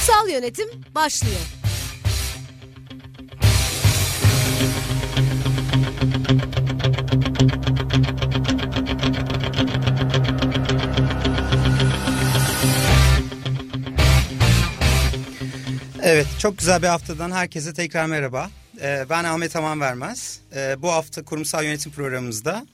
Kurumsal yönetim başlıyor. Evet çok güzel bir haftadan herkese tekrar merhaba. Ee, ben Ahmet Aman Vermez. Ee, bu hafta kurumsal yönetim programımızda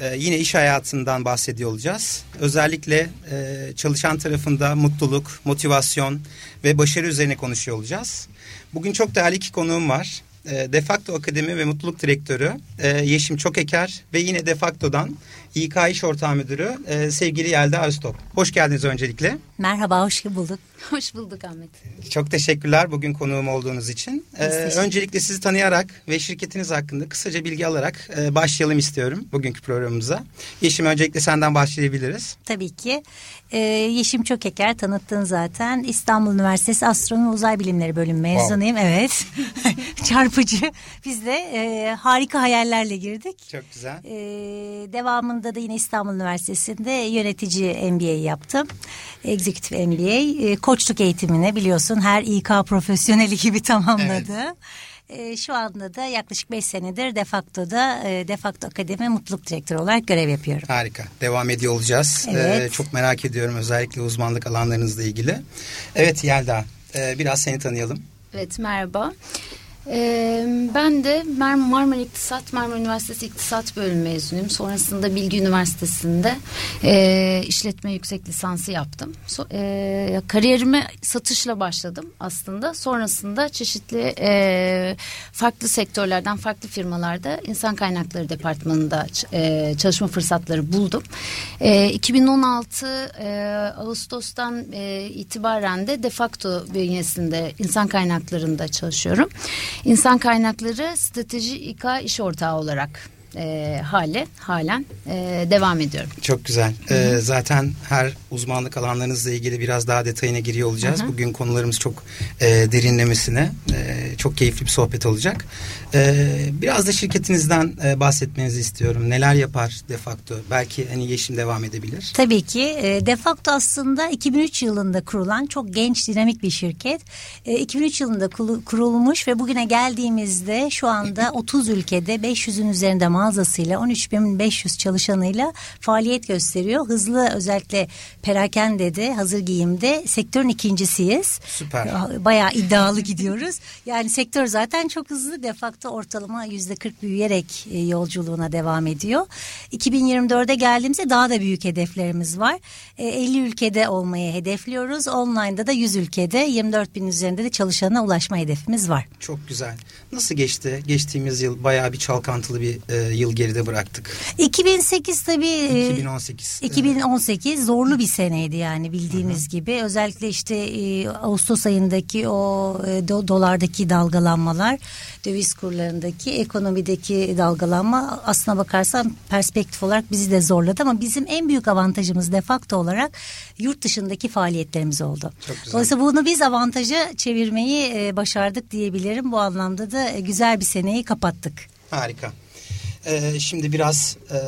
e, yine iş hayatından bahsediyor olacağız. Özellikle e, çalışan tarafında mutluluk, motivasyon ve başarı üzerine konuşuyor olacağız. Bugün çok değerli iki konuğum var. E, Defakto Akademi ve Mutluluk Direktörü e, Yeşim Çokeker ve yine Defakto'dan İK İş Ortağı Müdürü e, sevgili Yelda Öztop. Hoş geldiniz öncelikle. Merhaba, hoş bulduk. Hoş bulduk Ahmet. Çok teşekkürler bugün konuğum olduğunuz için. Ee, öncelikle sizi tanıyarak ve şirketiniz hakkında kısaca bilgi alarak e, başlayalım istiyorum bugünkü programımıza. Yeşim öncelikle senden başlayabiliriz. Tabii ki. Ee, Yeşim Çokeker tanıttın zaten. İstanbul Üniversitesi Astronomi Uzay Bilimleri bölümü mezunuyum. Evet. Çarpıcı. Biz de e, harika hayallerle girdik. Çok güzel. Ee, devamında da yine İstanbul Üniversitesi'nde yönetici MBA yaptım. Executive MBA. Ee, koçluk eğitimini biliyorsun her İK profesyoneli gibi tamamladı. Ee, şu anda da yaklaşık 5 senedir Defakto'da e, Defakto Akademi Mutluluk Direktörü olarak görev yapıyorum. Harika. Devam ediyor olacağız. Evet. Ee, çok merak ediyorum özellikle uzmanlık alanlarınızla ilgili. Evet Yelda e, biraz seni tanıyalım. Evet merhaba. Ee, ben de Mar Marmara İktisat, Marmara Üniversitesi İktisat Bölümü mezunuyum. Sonrasında Bilgi Üniversitesi'nde e, işletme yüksek lisansı yaptım. So, e, kariyerime satışla başladım aslında. Sonrasında çeşitli e, farklı sektörlerden, farklı firmalarda insan kaynakları departmanında e, çalışma fırsatları buldum. E, 2016 e, Ağustos'tan e, itibaren de defakto bünyesinde insan kaynaklarında çalışıyorum. İnsan kaynakları strateji İK iş ortağı olarak e, hale halen e, devam ediyorum. Çok güzel. Ee, zaten her uzmanlık alanlarınızla ilgili biraz daha detayına giriyor olacağız. Hı hı. Bugün konularımız çok e, derinlemesine. E, çok keyifli bir sohbet olacak. E, biraz da şirketinizden e, bahsetmenizi istiyorum. Neler yapar de facto? Belki hani Yeşim devam edebilir. Tabii ki. E, Defakto aslında 2003 yılında kurulan çok genç dinamik bir şirket. E, 2003 yılında kurulmuş ve bugüne geldiğimizde şu anda 30 ülkede 500'ün üzerinde mağazasıyla 13.500 çalışanıyla faaliyet gösteriyor. Hızlı özellikle perakendede, hazır giyimde sektörün ikincisiyiz. Süper. Bayağı iddialı gidiyoruz. Yani sektör zaten çok hızlı. Defakto ortalama yüzde 40 büyüyerek e, yolculuğuna devam ediyor. 2024'e geldiğimizde daha da büyük hedeflerimiz var. E, 50 ülkede olmayı hedefliyoruz. Online'da da 100 ülkede 24 bin üzerinde de çalışana ulaşma hedefimiz var. Çok güzel. Nasıl geçti? Geçtiğimiz yıl bayağı bir çalkantılı bir e, yıl geride bıraktık. 2008 tabii e, 2018. 2018 zorlu bir seneydi yani bildiğiniz gibi. Özellikle işte e, Ağustos ayındaki o e, do- dolardaki dalgalanmalar, döviz kurlarındaki, ekonomideki dalgalanma aslına bakarsan perspektif olarak bizi de zorladı ama bizim en büyük avantajımız de facto olarak yurt dışındaki faaliyetlerimiz oldu. Dolayısıyla bunu biz avantaja çevirmeyi e, başardık diyebilirim. Bu anlamda da e, güzel bir seneyi kapattık. Harika. Ee, şimdi biraz e,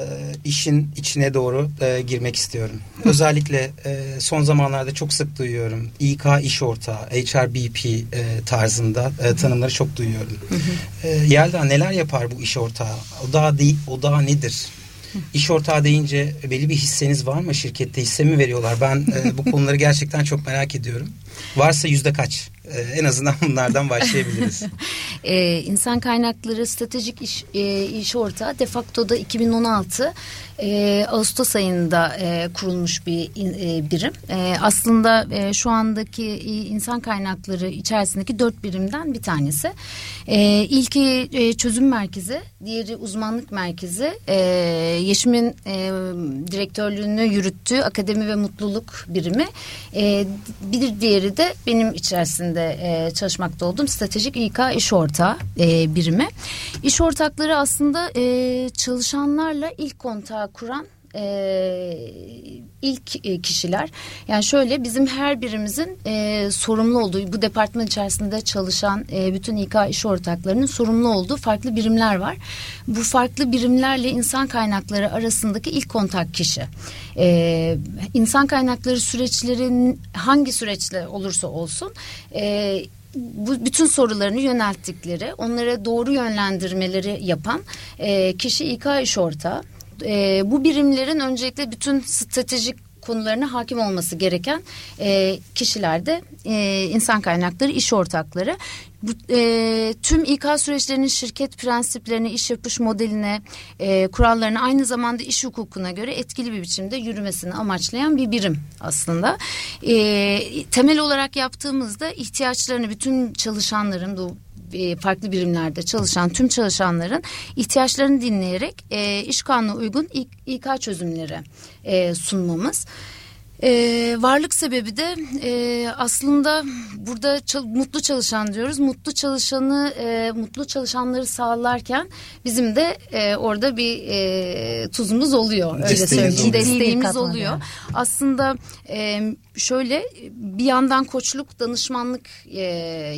işin içine doğru e, girmek istiyorum. Özellikle e, son zamanlarda çok sık duyuyorum. İK iş ortağı, HRBP e, tarzında e, tanımları çok duyuyorum. E, Yelda neler yapar bu iş ortağı? O daha değil, o daha nedir? İş ortağı deyince belli bir hisseniz var mı şirkette hisse mi veriyorlar? Ben e, bu konuları gerçekten çok merak ediyorum. Varsa yüzde kaç? Ee, en azından bunlardan başlayabiliriz. ee, insan kaynakları stratejik iş, e, iş ortağı de facto da 2016 e, Ağustos ayında e, kurulmuş bir e, birim. E, aslında e, şu andaki insan kaynakları içerisindeki dört birimden bir tanesi. E, ilki e, çözüm merkezi, diğeri uzmanlık merkezi. E, Yeşim'in e, direktörlüğünü yürüttüğü akademi ve mutluluk birimi. E, bir diğeri de benim içerisinde e, çalışmakta olduğum stratejik İK iş ortağı e, birimi. İş ortakları aslında e, çalışanlarla ilk kontağı kuran e, ilk e, kişiler. Yani şöyle bizim her birimizin e, sorumlu olduğu bu departman içerisinde çalışan e, bütün İK iş ortaklarının sorumlu olduğu farklı birimler var. Bu farklı birimlerle insan kaynakları arasındaki ilk kontak kişi. E, insan kaynakları süreçlerin hangi süreçle olursa olsun e, bu bütün sorularını yönelttikleri, onlara doğru yönlendirmeleri yapan e, kişi İK iş ortağı e, bu birimlerin öncelikle bütün stratejik konularına hakim olması gereken e, kişilerde e, insan kaynakları iş ortakları. Bu, e, tüm İK süreçlerinin şirket prensiplerine, iş yapış modeline, e, kurallarına aynı zamanda iş hukukuna göre etkili bir biçimde yürümesini amaçlayan bir birim aslında. E, temel olarak yaptığımızda ihtiyaçlarını bütün çalışanların bu e, farklı birimlerde çalışan tüm çalışanların ihtiyaçlarını dinleyerek e, iş kanunu uygun İK, çözümleri e, sunmamız. Ee, varlık sebebi de e, aslında burada çal, mutlu çalışan diyoruz. Mutlu çalışanı, e, mutlu çalışanları sağlarken bizim de e, orada bir e, tuzumuz oluyor. Öyle Desteğimiz söyleyeyim. oluyor. Desteğimiz oluyor. Aslında e, şöyle bir yandan koçluk, danışmanlık e,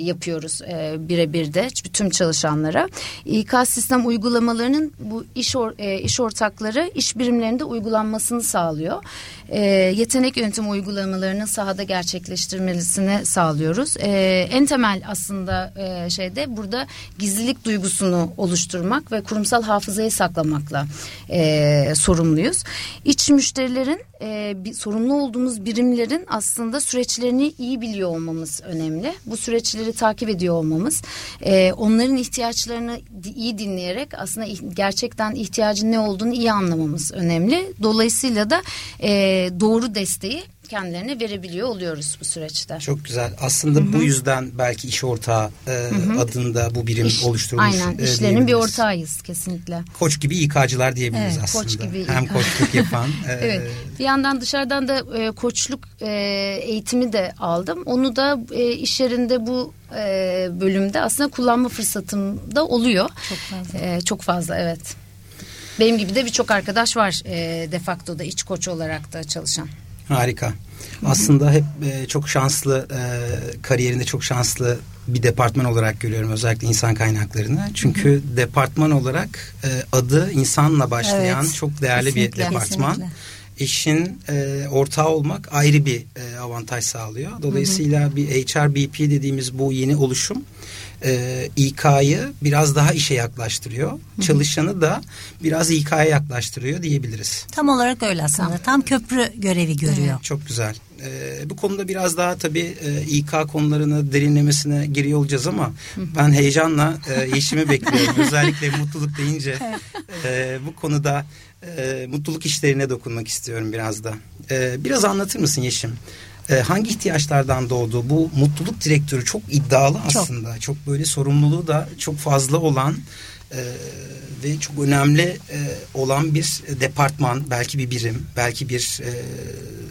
yapıyoruz e, birebir de tüm çalışanlara. İK sistem uygulamalarının bu iş or, e, iş ortakları iş birimlerinde uygulanmasını sağlıyor. E, yetenek yönetim uygulamalarının sahada gerçekleştirmesini sağlıyoruz. E, en temel aslında e, şeyde burada gizlilik duygusunu oluşturmak ve kurumsal hafızayı saklamakla e, sorumluyuz. İç müşterilerin e, bir, sorumlu olduğumuz birimlerin aslında süreçlerini iyi biliyor olmamız önemli. Bu süreçleri takip ediyor olmamız, e, onların ihtiyaçlarını iyi dinleyerek aslında gerçekten ihtiyacın ne olduğunu iyi anlamamız önemli. Dolayısıyla da e, doğru desteği kendilerine verebiliyor oluyoruz bu süreçte. Çok güzel. Aslında Hı-hı. bu yüzden belki iş ortağı e, adında bu birim İş, oluşturulmuş. Aynen. E, işlerinin bir ortağıyız kesinlikle. Koç gibi İK'cılar diyebiliriz evet, aslında. Koç gibi Hem koçluk yapan. e, evet. Bir yandan dışarıdan da e, koçluk e, eğitimi de aldım. Onu da e, iş yerinde bu e, bölümde aslında kullanma fırsatım da oluyor. Çok fazla. E, çok fazla evet. Benim gibi de birçok arkadaş var e, de facto da iç koç olarak da çalışan. Harika. Aslında hep e, çok şanslı e, kariyerinde çok şanslı bir departman olarak görüyorum özellikle insan kaynaklarını. Çünkü hı hı. departman olarak e, adı insanla başlayan evet, çok değerli kesinlikle, bir departman. Kesinlikle. İşin e, ortağı olmak ayrı bir e, avantaj sağlıyor. Dolayısıyla hı hı. bir HRBP dediğimiz bu yeni oluşum e, İK'yı biraz daha işe yaklaştırıyor. Hı-hı. Çalışanı da biraz İK'ya yaklaştırıyor diyebiliriz. Tam olarak öyle aslında. Tam, Tam köprü görevi görüyor. Evet, çok güzel. E, bu konuda biraz daha tabii e, İK konularını derinlemesine giriyor olacağız ama Hı-hı. ben heyecanla e, işimi bekliyorum. Özellikle mutluluk deyince e, bu konuda e, mutluluk işlerine dokunmak istiyorum biraz da. E, biraz anlatır mısın Yeşim? E, hangi ihtiyaçlardan doğdu? Bu mutluluk direktörü çok iddialı aslında. Çok, çok böyle sorumluluğu da çok fazla olan e, ve çok önemli e, olan bir departman, belki bir birim, belki bir e,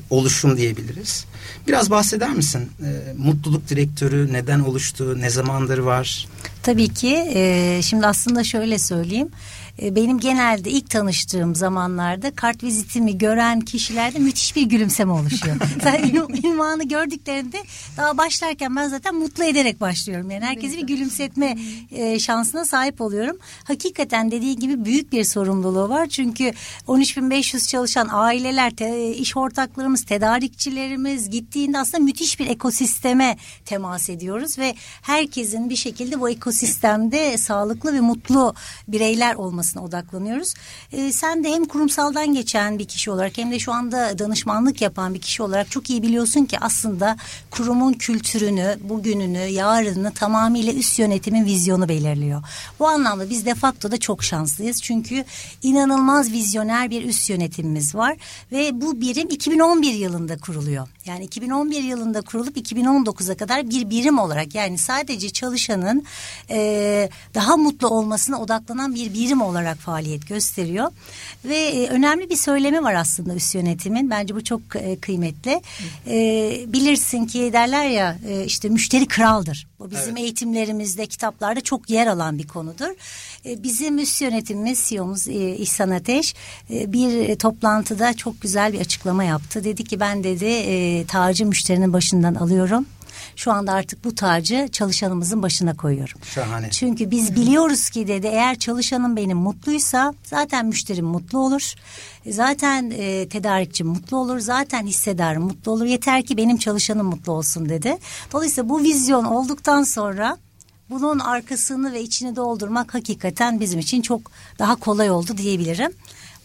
oluşum diyebiliriz. Biraz bahseder misin? E, mutluluk direktörü neden oluştu, ne zamandır var? Tabii ki. E, şimdi aslında şöyle söyleyeyim. E, benim genelde ilk tanıştığım zamanlarda kart vizitimi gören kişilerde müthiş bir gülümseme oluşuyor. Sen ünvanı gördüklerinde daha başlarken ben zaten mutlu ederek başlıyorum. Yani herkesi bir gülümsetme e, şansına sahip oluyorum. Hakikaten dediği gibi büyük bir sorumluluğu var. Çünkü 13.500 çalışan aileler, iş ortaklarımız, tedarikçilerimiz gittiğinde aslında müthiş bir ekosisteme temas ediyoruz ve herkesin bir şekilde bu ekosistemde sağlıklı ve mutlu bireyler olması olmasına odaklanıyoruz. E, sen de hem kurumsaldan geçen bir kişi olarak hem de şu anda danışmanlık yapan bir kişi olarak çok iyi biliyorsun ki aslında kurumun kültürünü, bugününü, yarını tamamıyla üst yönetimin vizyonu belirliyor. Bu anlamda biz de facto da çok şanslıyız. Çünkü inanılmaz vizyoner bir üst yönetimimiz var ve bu birim 2011 yılında kuruluyor. Yani 2011 yılında kurulup 2019'a kadar bir birim olarak yani sadece çalışanın e, daha mutlu olmasına odaklanan bir birim olarak faaliyet gösteriyor. Ve e, önemli bir söylemi var aslında üst yönetimin. Bence bu çok e, kıymetli. E, bilirsin ki derler ya e, işte müşteri kraldır. Bu bizim evet. eğitimlerimizde, kitaplarda çok yer alan bir konudur. E, bizim üst yönetimimiz, CEO'muz e, İhsan Ateş e, bir toplantıda çok güzel bir açıklama yaptı. Dedi ki ben dedi tacı müşterinin başından alıyorum. Şu anda artık bu tacı çalışanımızın başına koyuyorum. Şahane. Çünkü biz biliyoruz ki dedi eğer çalışanım benim mutluysa zaten müşterim mutlu olur. Zaten e, tedarikçi mutlu olur. Zaten hissedarım mutlu olur. Yeter ki benim çalışanım mutlu olsun dedi. Dolayısıyla bu vizyon olduktan sonra bunun arkasını ve içini doldurmak hakikaten bizim için çok daha kolay oldu diyebilirim.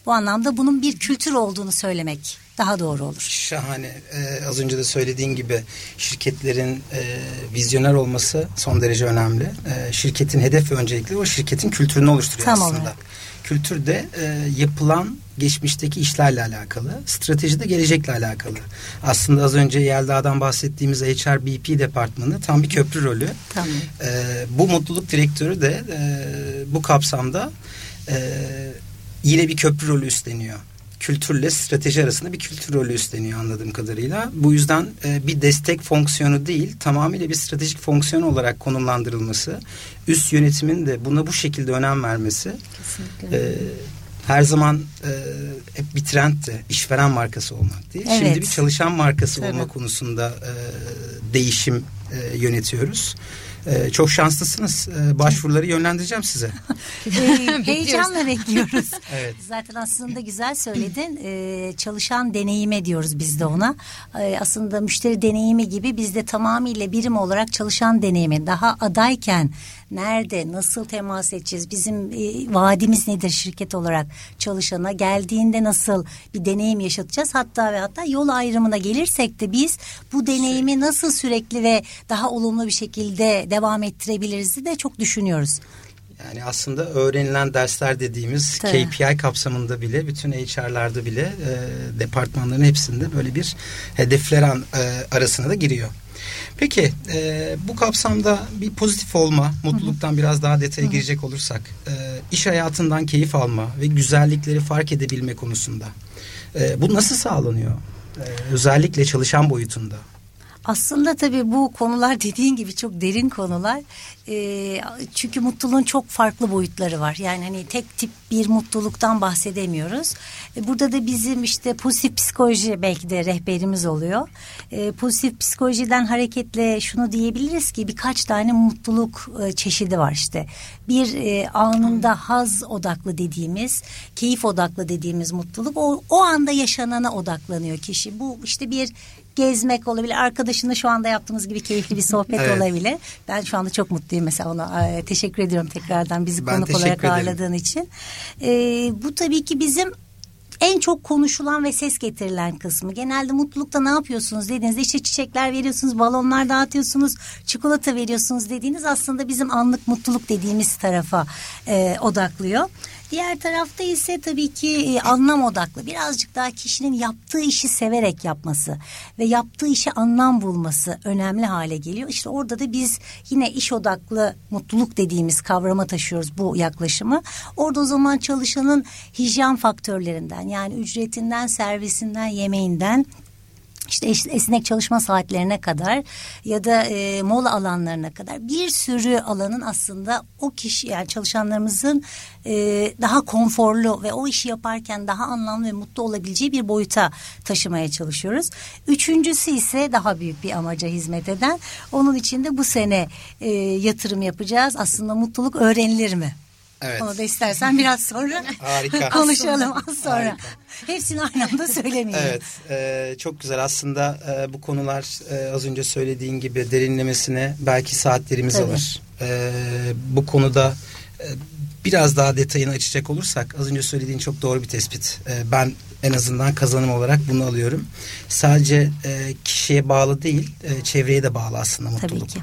Bu anlamda bunun bir kültür olduğunu söylemek daha doğru olur. Şahane. Ee, az önce de söylediğin gibi şirketlerin e, vizyoner olması son derece önemli. E, şirketin hedef ve öncelikli o şirketin kültürünü oluşturuyor Tam aslında. Olarak. Kültür de e, yapılan geçmişteki işlerle alakalı, strateji de gelecekle alakalı. Aslında az önce Yelda'dan bahsettiğimiz HR BP departmanı tam bir köprü rolü. Tamam. E, bu mutluluk direktörü de e, bu kapsamda e, yine bir köprü rolü üstleniyor kültürle strateji arasında bir kültür rolü üstleniyor anladığım kadarıyla. Bu yüzden e, bir destek fonksiyonu değil tamamıyla bir stratejik fonksiyon olarak konumlandırılması, üst yönetimin de buna bu şekilde önem vermesi e, her zaman e, hep bir trendti işveren markası olmak değil. Evet. Şimdi bir çalışan markası Tabii. olma konusunda e, değişim e, yönetiyoruz. Ee, çok şanslısınız. Ee, başvuruları yönlendireceğim size. ee, heyecanla bekliyoruz. evet. Zaten aslında güzel söyledin. Ee, çalışan deneyime diyoruz biz de ona. Ee, aslında müşteri deneyimi gibi biz de tamamıyla birim olarak çalışan deneyimi daha adayken nerede, nasıl temas edeceğiz? Bizim e, vaadimiz nedir şirket olarak çalışana? Geldiğinde nasıl bir deneyim yaşatacağız? Hatta ve hatta yol ayrımına gelirsek de biz bu deneyimi nasıl sürekli ve daha olumlu bir şekilde devam ettirebiliriz de çok düşünüyoruz. Yani aslında öğrenilen dersler dediğimiz Tabii. KPI kapsamında bile bütün HR'larda bile e, departmanların hepsinde böyle bir hedefler an, e, arasına da giriyor. Peki e, bu kapsamda bir pozitif olma, mutluluktan biraz daha detaya Hı-hı. girecek olursak, e, iş hayatından keyif alma ve güzellikleri fark edebilme konusunda e, bu nasıl sağlanıyor? E, özellikle çalışan boyutunda. Aslında tabii bu konular dediğin gibi çok derin konular. E, çünkü mutluluğun çok farklı boyutları var. Yani hani tek tip bir mutluluktan bahsedemiyoruz. E, burada da bizim işte pozitif psikoloji belki de rehberimiz oluyor. E, pozitif psikolojiden hareketle şunu diyebiliriz ki birkaç tane mutluluk e, çeşidi var işte. Bir e, anında haz odaklı dediğimiz, keyif odaklı dediğimiz mutluluk o, o anda yaşanana odaklanıyor kişi. Bu işte bir gezmek olabilir. Arkadaşınla şu anda yaptığımız gibi keyifli bir sohbet evet. olabilir. Ben şu anda çok mutluyum mesela ona. E, teşekkür ediyorum tekrardan bizi ben konuk olarak ederim. ağırladığın için. E, bu tabii ki bizim en çok konuşulan ve ses getirilen kısmı. Genelde mutlulukta ne yapıyorsunuz dediğinizde işte çiçekler veriyorsunuz, balonlar dağıtıyorsunuz, çikolata veriyorsunuz dediğiniz aslında bizim anlık mutluluk dediğimiz tarafa e, odaklıyor. Diğer tarafta ise tabii ki e, anlam odaklı. Birazcık daha kişinin yaptığı işi severek yapması ve yaptığı işe anlam bulması önemli hale geliyor. İşte orada da biz yine iş odaklı mutluluk dediğimiz kavrama taşıyoruz bu yaklaşımı. Orada o zaman çalışanın hijyen faktörlerinden yani ücretinden, servisinden, yemeğinden işte esnek çalışma saatlerine kadar ya da e, mola alanlarına kadar bir sürü alanın aslında o kişi yani çalışanlarımızın e, daha konforlu ve o işi yaparken daha anlamlı ve mutlu olabileceği bir boyuta taşımaya çalışıyoruz. Üçüncüsü ise daha büyük bir amaca hizmet eden. Onun için de bu sene e, yatırım yapacağız. Aslında mutluluk öğrenilir mi? Evet. Onu da istersen biraz sonra Harika. konuşalım az sonra. Harika. Hepsini aynı anda söylemeyelim. Evet e, çok güzel aslında e, bu konular e, az önce söylediğin gibi derinlemesine belki saatlerimiz Tabii. alır. E, bu konuda e, biraz daha detayını açacak olursak az önce söylediğin çok doğru bir tespit. E, ben en azından kazanım olarak bunu alıyorum. Sadece e, kişiye bağlı değil, e, çevreye de bağlı aslında mutluluk. Tabii ki.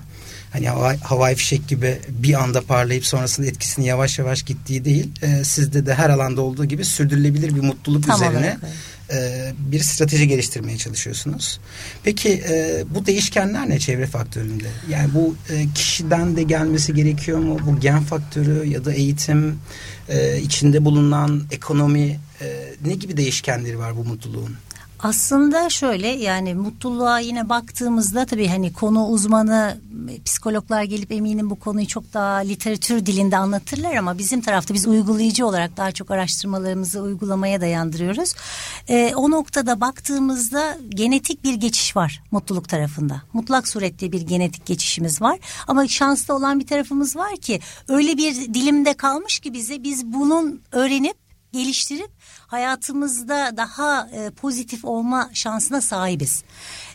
Hani havai, havai fişek gibi bir anda parlayıp sonrasında etkisini yavaş yavaş gittiği değil. E, sizde de her alanda olduğu gibi sürdürülebilir bir mutluluk Tam üzerine e, bir strateji geliştirmeye çalışıyorsunuz. Peki e, bu değişkenler ne çevre faktöründe? Yani bu e, kişiden de gelmesi gerekiyor mu? Bu gen faktörü ya da eğitim, içinde bulunan ekonomi ne gibi değişkenleri var bu mutluluğun? Aslında şöyle yani mutluluğa yine baktığımızda tabii hani konu uzmanı psikologlar gelip eminim bu konuyu çok daha literatür dilinde anlatırlar ama bizim tarafta biz uygulayıcı olarak daha çok araştırmalarımızı uygulamaya dayandırıyoruz. Ee, o noktada baktığımızda genetik bir geçiş var mutluluk tarafında. Mutlak surette bir genetik geçişimiz var ama şanslı olan bir tarafımız var ki öyle bir dilimde kalmış ki bize biz bunun öğrenip geliştirip hayatımızda daha e, pozitif olma şansına sahibiz.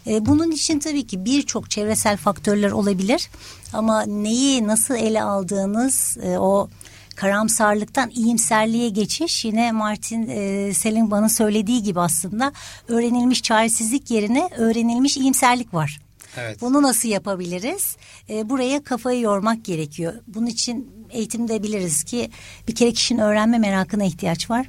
E, bunun için tabii ki birçok çevresel faktörler olabilir ama neyi nasıl ele aldığınız e, o karamsarlıktan iyimserliğe geçiş yine Martin e, Seligman'ın söylediği gibi aslında öğrenilmiş çaresizlik yerine öğrenilmiş iyimserlik var. Evet. Bunu nasıl yapabiliriz? E, buraya kafayı yormak gerekiyor. Bunun için eğitimde biliriz ki bir kere kişinin öğrenme merakına ihtiyaç var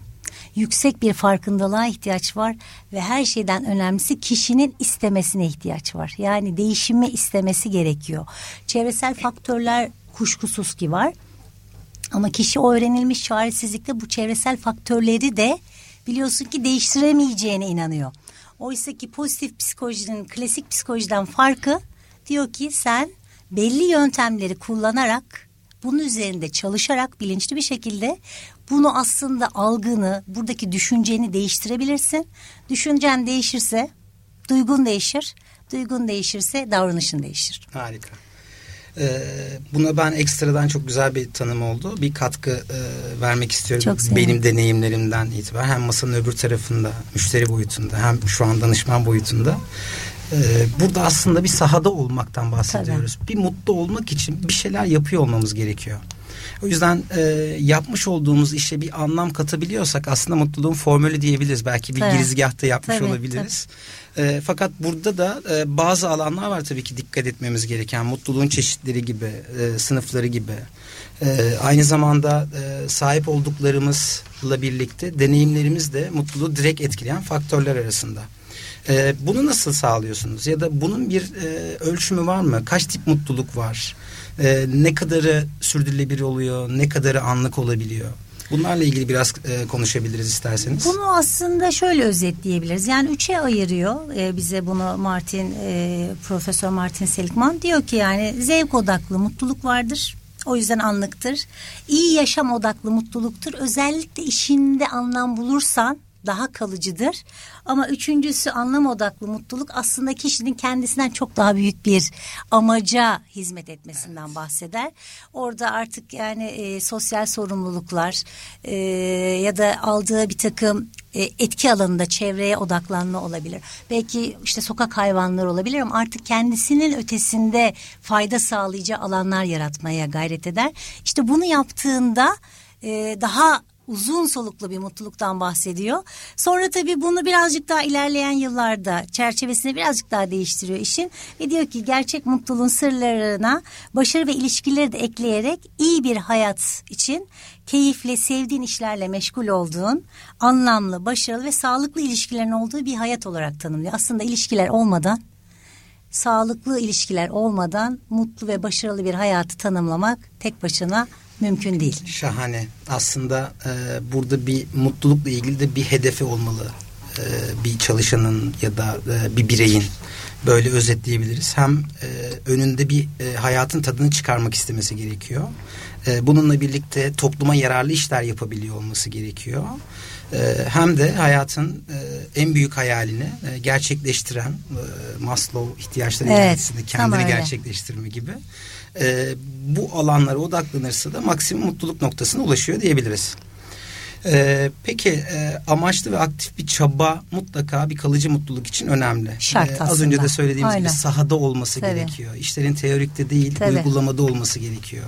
yüksek bir farkındalığa ihtiyaç var ve her şeyden önemlisi kişinin istemesine ihtiyaç var. Yani değişimi istemesi gerekiyor. Çevresel faktörler kuşkusuz ki var. Ama kişi o öğrenilmiş çaresizlikte bu çevresel faktörleri de biliyorsun ki değiştiremeyeceğine inanıyor. Oysa ki pozitif psikolojinin klasik psikolojiden farkı diyor ki sen belli yöntemleri kullanarak bunun üzerinde çalışarak bilinçli bir şekilde bunu aslında algını, buradaki düşünceni değiştirebilirsin. Düşüncen değişirse duygun değişir. Duygun değişirse davranışın değişir. Harika. Ee, buna ben ekstradan çok güzel bir tanım oldu. Bir katkı e, vermek istiyorum. Çok Benim deneyimlerimden itibaren hem masanın öbür tarafında, müşteri boyutunda hem şu an danışman boyutunda. Ee, burada aslında bir sahada olmaktan bahsediyoruz. Tabii. Bir mutlu olmak için bir şeyler yapıyor olmamız gerekiyor. O yüzden e, yapmış olduğumuz işe bir anlam katabiliyorsak aslında mutluluğun formülü diyebiliriz. Belki bir tabii. girizgahta yapmış tabii, olabiliriz. Tabii. E, fakat burada da e, bazı alanlar var tabii ki dikkat etmemiz gereken. Mutluluğun çeşitleri gibi, e, sınıfları gibi. E, aynı zamanda e, sahip olduklarımızla birlikte deneyimlerimiz de mutluluğu direkt etkileyen faktörler arasında. E, bunu nasıl sağlıyorsunuz? Ya da bunun bir e, ölçümü var mı? Kaç tip mutluluk var? E, ne kadarı sürdürülebilir oluyor? Ne kadarı anlık olabiliyor? Bunlarla ilgili biraz e, konuşabiliriz isterseniz. Bunu aslında şöyle özetleyebiliriz. Yani üçe ayırıyor e, bize bunu Martin e, Profesör Martin Seligman diyor ki yani zevk odaklı mutluluk vardır. O yüzden anlıktır. İyi yaşam odaklı mutluluktur. Özellikle işinde anlam bulursan daha kalıcıdır. Ama üçüncüsü anlam odaklı mutluluk aslında kişinin kendisinden çok daha büyük bir amaca hizmet etmesinden evet. bahseder. Orada artık yani e, sosyal sorumluluklar e, ya da aldığı bir takım e, etki alanında çevreye odaklanma olabilir. Belki işte sokak hayvanları olabilir ama artık kendisinin ötesinde fayda sağlayacağı alanlar yaratmaya gayret eder. İşte bunu yaptığında e, daha uzun soluklu bir mutluluktan bahsediyor. Sonra tabii bunu birazcık daha ilerleyen yıllarda çerçevesini birazcık daha değiştiriyor işin ve diyor ki gerçek mutluluğun sırlarına başarı ve ilişkileri de ekleyerek iyi bir hayat için keyifle sevdiğin işlerle meşgul olduğun, anlamlı, başarılı ve sağlıklı ilişkilerin olduğu bir hayat olarak tanımlıyor. Aslında ilişkiler olmadan sağlıklı ilişkiler olmadan mutlu ve başarılı bir hayatı tanımlamak tek başına mümkün değil. Şahane. Aslında e, burada bir mutlulukla ilgili de bir hedefi olmalı. E, bir çalışanın ya da e, bir bireyin böyle özetleyebiliriz. Hem e, önünde bir e, hayatın tadını çıkarmak istemesi gerekiyor. E, bununla birlikte topluma yararlı işler yapabiliyor olması gerekiyor. E, hem de hayatın e, en büyük hayalini e, gerçekleştiren e, Maslow ihtiyaçları evet, kendini gerçekleştirme gibi e, bu alanlara odaklanırsa da maksimum mutluluk noktasına ulaşıyor diyebiliriz. Ee, peki e, amaçlı ve aktif bir çaba mutlaka bir kalıcı mutluluk için önemli. Şart ee, Az önce de söylediğimiz Aynen. gibi sahada olması Tabii. gerekiyor. İşlerin teorikte değil Tabii. uygulamada olması gerekiyor.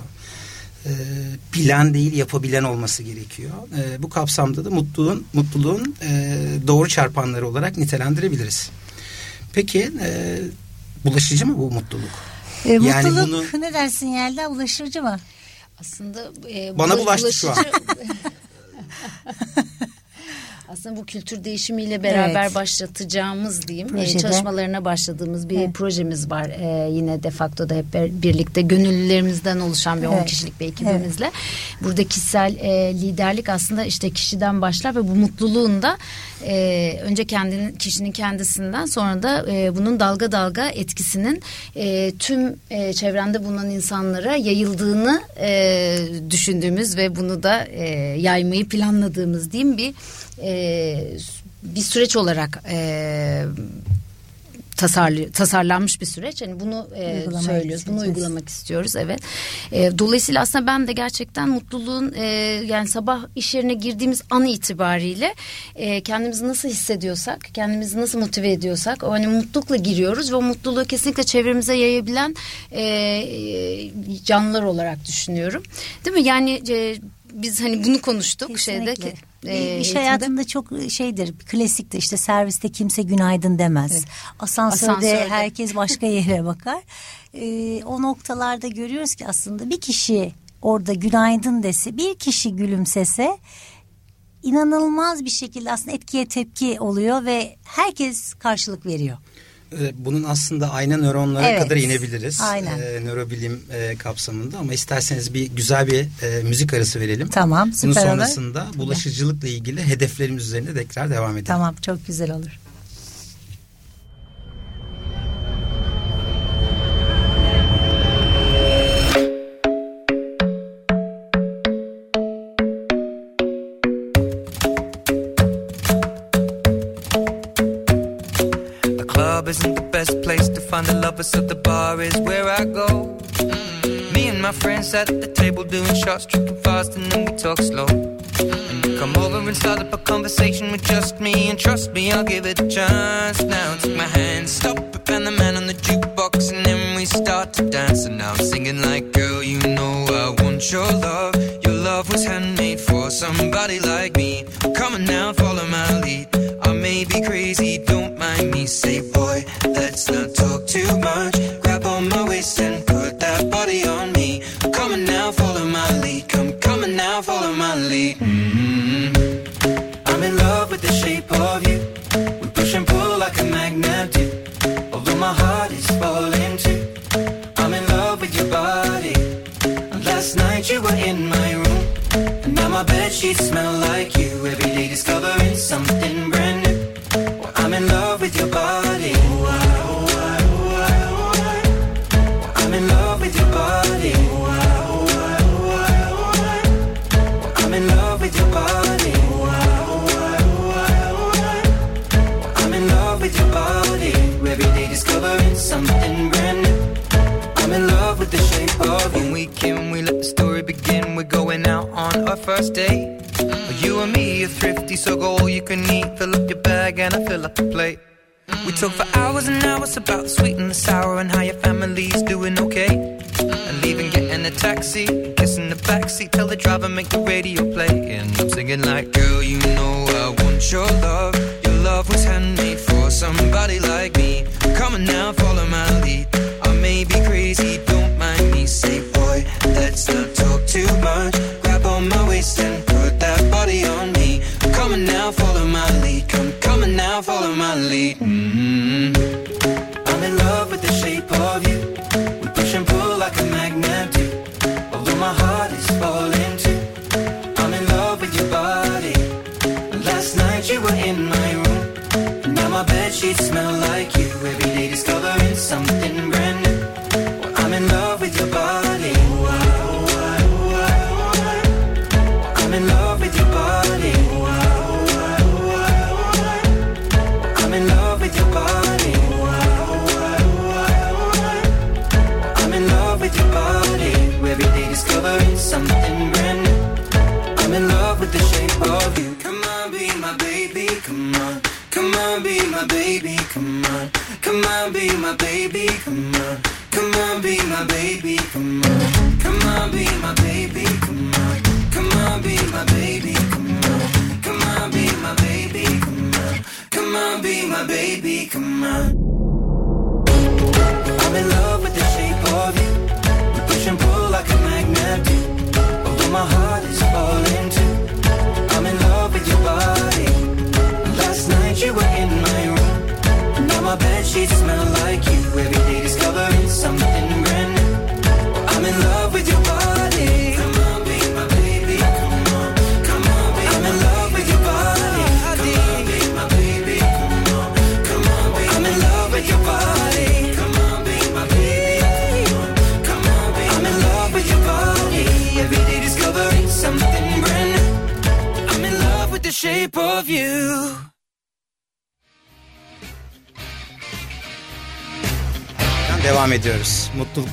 e, bilen değil yapabilen olması gerekiyor. E, bu kapsamda da mutluluğun mutluluğun e, doğru çarpanları olarak nitelendirebiliriz. Peki e, bulaşıcı mı bu mutluluk? E, yani mutluluk bunu, ne dersin Yelda ulaşıcı mı? Aslında e, bana bulaştı bulaşıcı... şu an. Aslında bu kültür değişimiyle beraber evet. başlatacağımız diyeyim e, çalışmalarına başladığımız bir evet. projemiz var. E, yine de facto da hep birlikte gönüllülerimizden oluşan bir evet. 10 kişilik bir ekibimizle. Evet. Burada kişisel e, liderlik aslında işte kişiden başlar ve bu mutluluğun da e, önce kendinin kişinin kendisinden sonra da e, bunun dalga dalga etkisinin e, tüm e, çevrende bulunan insanlara yayıldığını e, düşündüğümüz ve bunu da e, yaymayı planladığımız diyeyim bir e, bir süreç olarak e, tasarlı, tasarlanmış bir süreç. Yani bunu e, söylüyoruz. Bunu uygulamak istiyoruz. Evet. E, dolayısıyla aslında ben de gerçekten mutluluğun e, yani sabah iş yerine girdiğimiz an itibariyle e, kendimizi nasıl hissediyorsak, kendimizi nasıl motive ediyorsak o hani mutlulukla giriyoruz ve o mutluluğu kesinlikle çevremize yayabilen e, canlılar olarak düşünüyorum. Değil mi? Yani e, biz hani bunu konuştuk Kesinlikle. şeyde. E, iş hayatında çok şeydir klasiktir işte serviste kimse günaydın demez. Evet. Asansörde, Asansörde herkes başka yere bakar. E, o noktalarda görüyoruz ki aslında bir kişi orada günaydın dese bir kişi gülümsese inanılmaz bir şekilde aslında etkiye tepki oluyor ve herkes karşılık veriyor. Ee, bunun aslında ayna nöronlara evet. kadar inebiliriz. Aynen. E, nörobilim e, kapsamında ama isterseniz bir güzel bir e, müzik arası verelim. Tamam süper Bunun sonrasında olur. bulaşıcılıkla ilgili hedeflerimiz üzerine tekrar devam edelim. Tamam çok güzel olur. Find a lover, so the bar is where I go. Me and my friends at the table doing shots, tripping fast, and then we talk slow. Come over and start up a conversation with just me, and trust me, I'll give it a chance. Now take my hand, stop it, and the man on the jukebox, and then we start to dance. And now I'm singing like, girl, you know I want your love. Your love was handmade for somebody like me. Come on now, follow my lead. I may be crazy, don't mind me. Say,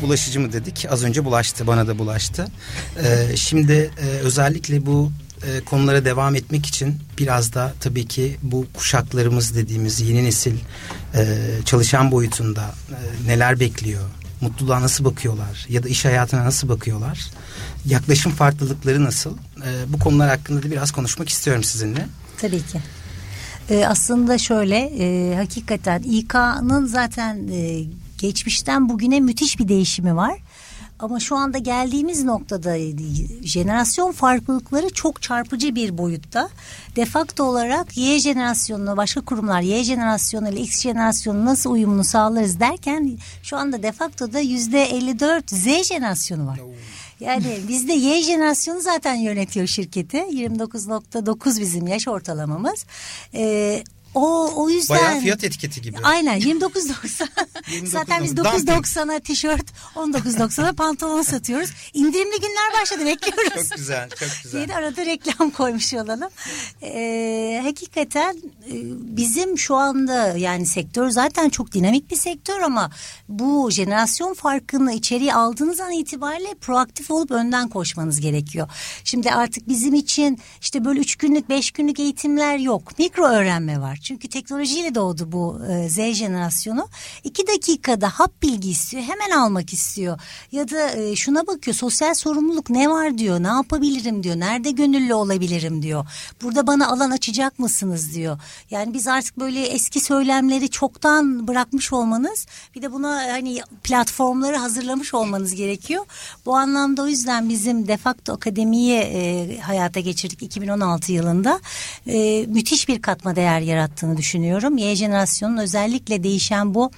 bulaşıcı mı dedik? Az önce bulaştı, bana da bulaştı. Ee, şimdi e, özellikle bu e, konulara devam etmek için biraz da tabii ki bu kuşaklarımız dediğimiz yeni nesil e, çalışan boyutunda e, neler bekliyor? Mutluluğa nasıl bakıyorlar? Ya da iş hayatına nasıl bakıyorlar? Yaklaşım farklılıkları nasıl? E, bu konular hakkında da biraz konuşmak istiyorum sizinle. Tabii ki. Ee, aslında şöyle e, hakikaten İK'nın zaten e, geçmişten bugüne müthiş bir değişimi var. Ama şu anda geldiğimiz noktada jenerasyon farklılıkları çok çarpıcı bir boyutta. Defakto olarak Y jenerasyonuna başka kurumlar Y jenerasyonu ile X jenerasyonu nasıl uyumunu sağlarız derken şu anda defaktoda yüzde 54 Z jenerasyonu var. Yani bizde Y jenerasyonu zaten yönetiyor şirketi. 29.9 bizim yaş ortalamamız. Ee, o o yüzden Bayağı fiyat etiketi gibi. Aynen 29.90. Zaten biz 9.90'a tişört, 19.90'a pantolon satıyoruz. İndirimli günler başladı bekliyoruz. Çok güzel, çok güzel. De arada reklam koymuş olalım. Ee, hakikaten e, bizim şu anda yani sektör zaten çok dinamik bir sektör ama bu jenerasyon farkını içeriye aldığınız an itibariyle proaktif olup önden koşmanız gerekiyor. Şimdi artık bizim için işte böyle üç günlük beş günlük eğitimler yok. Mikro öğrenme var. Çünkü teknolojiyle doğdu bu e, Z jenerasyonu. İki dakikada hap bilgi istiyor. Hemen almak istiyor. Ya da e, şuna bakıyor sosyal sorumluluk ne var diyor. Ne yapabilirim diyor. Nerede gönüllü olabilirim diyor. Burada bana alan açacak mısınız diyor. Yani biz artık böyle eski söylemleri çoktan bırakmış olmanız bir de buna hani platformları hazırlamış olmanız gerekiyor. Bu anlamda o yüzden bizim defakto akademiyi e, hayata geçirdik 2016 yılında. E, müthiş bir katma değer yarattığını düşünüyorum. Y jenerasyonun özellikle değişen bu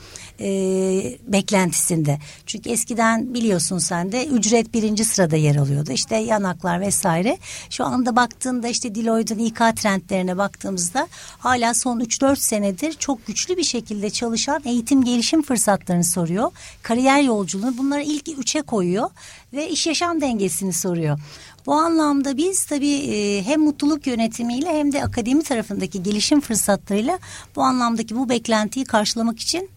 e, beklentisinde. Çünkü eskiden biliyorsun sen de ücret birinci sırada yer alıyordu. İşte yanaklar vesaire. Şu anda baktığında işte Deloitte'un İK trendlerine baktığımızda hala son 3-4 senedir çok güçlü bir şekilde çalışan eğitim gelişim fırsatlarını soruyor. Kariyer yolculuğunu bunları ilk üçe koyuyor ve iş yaşam dengesini soruyor. Bu anlamda biz tabii e, hem mutluluk yönetimiyle hem de akademi tarafındaki gelişim fırsatlarıyla bu anlamdaki bu beklentiyi karşılamak için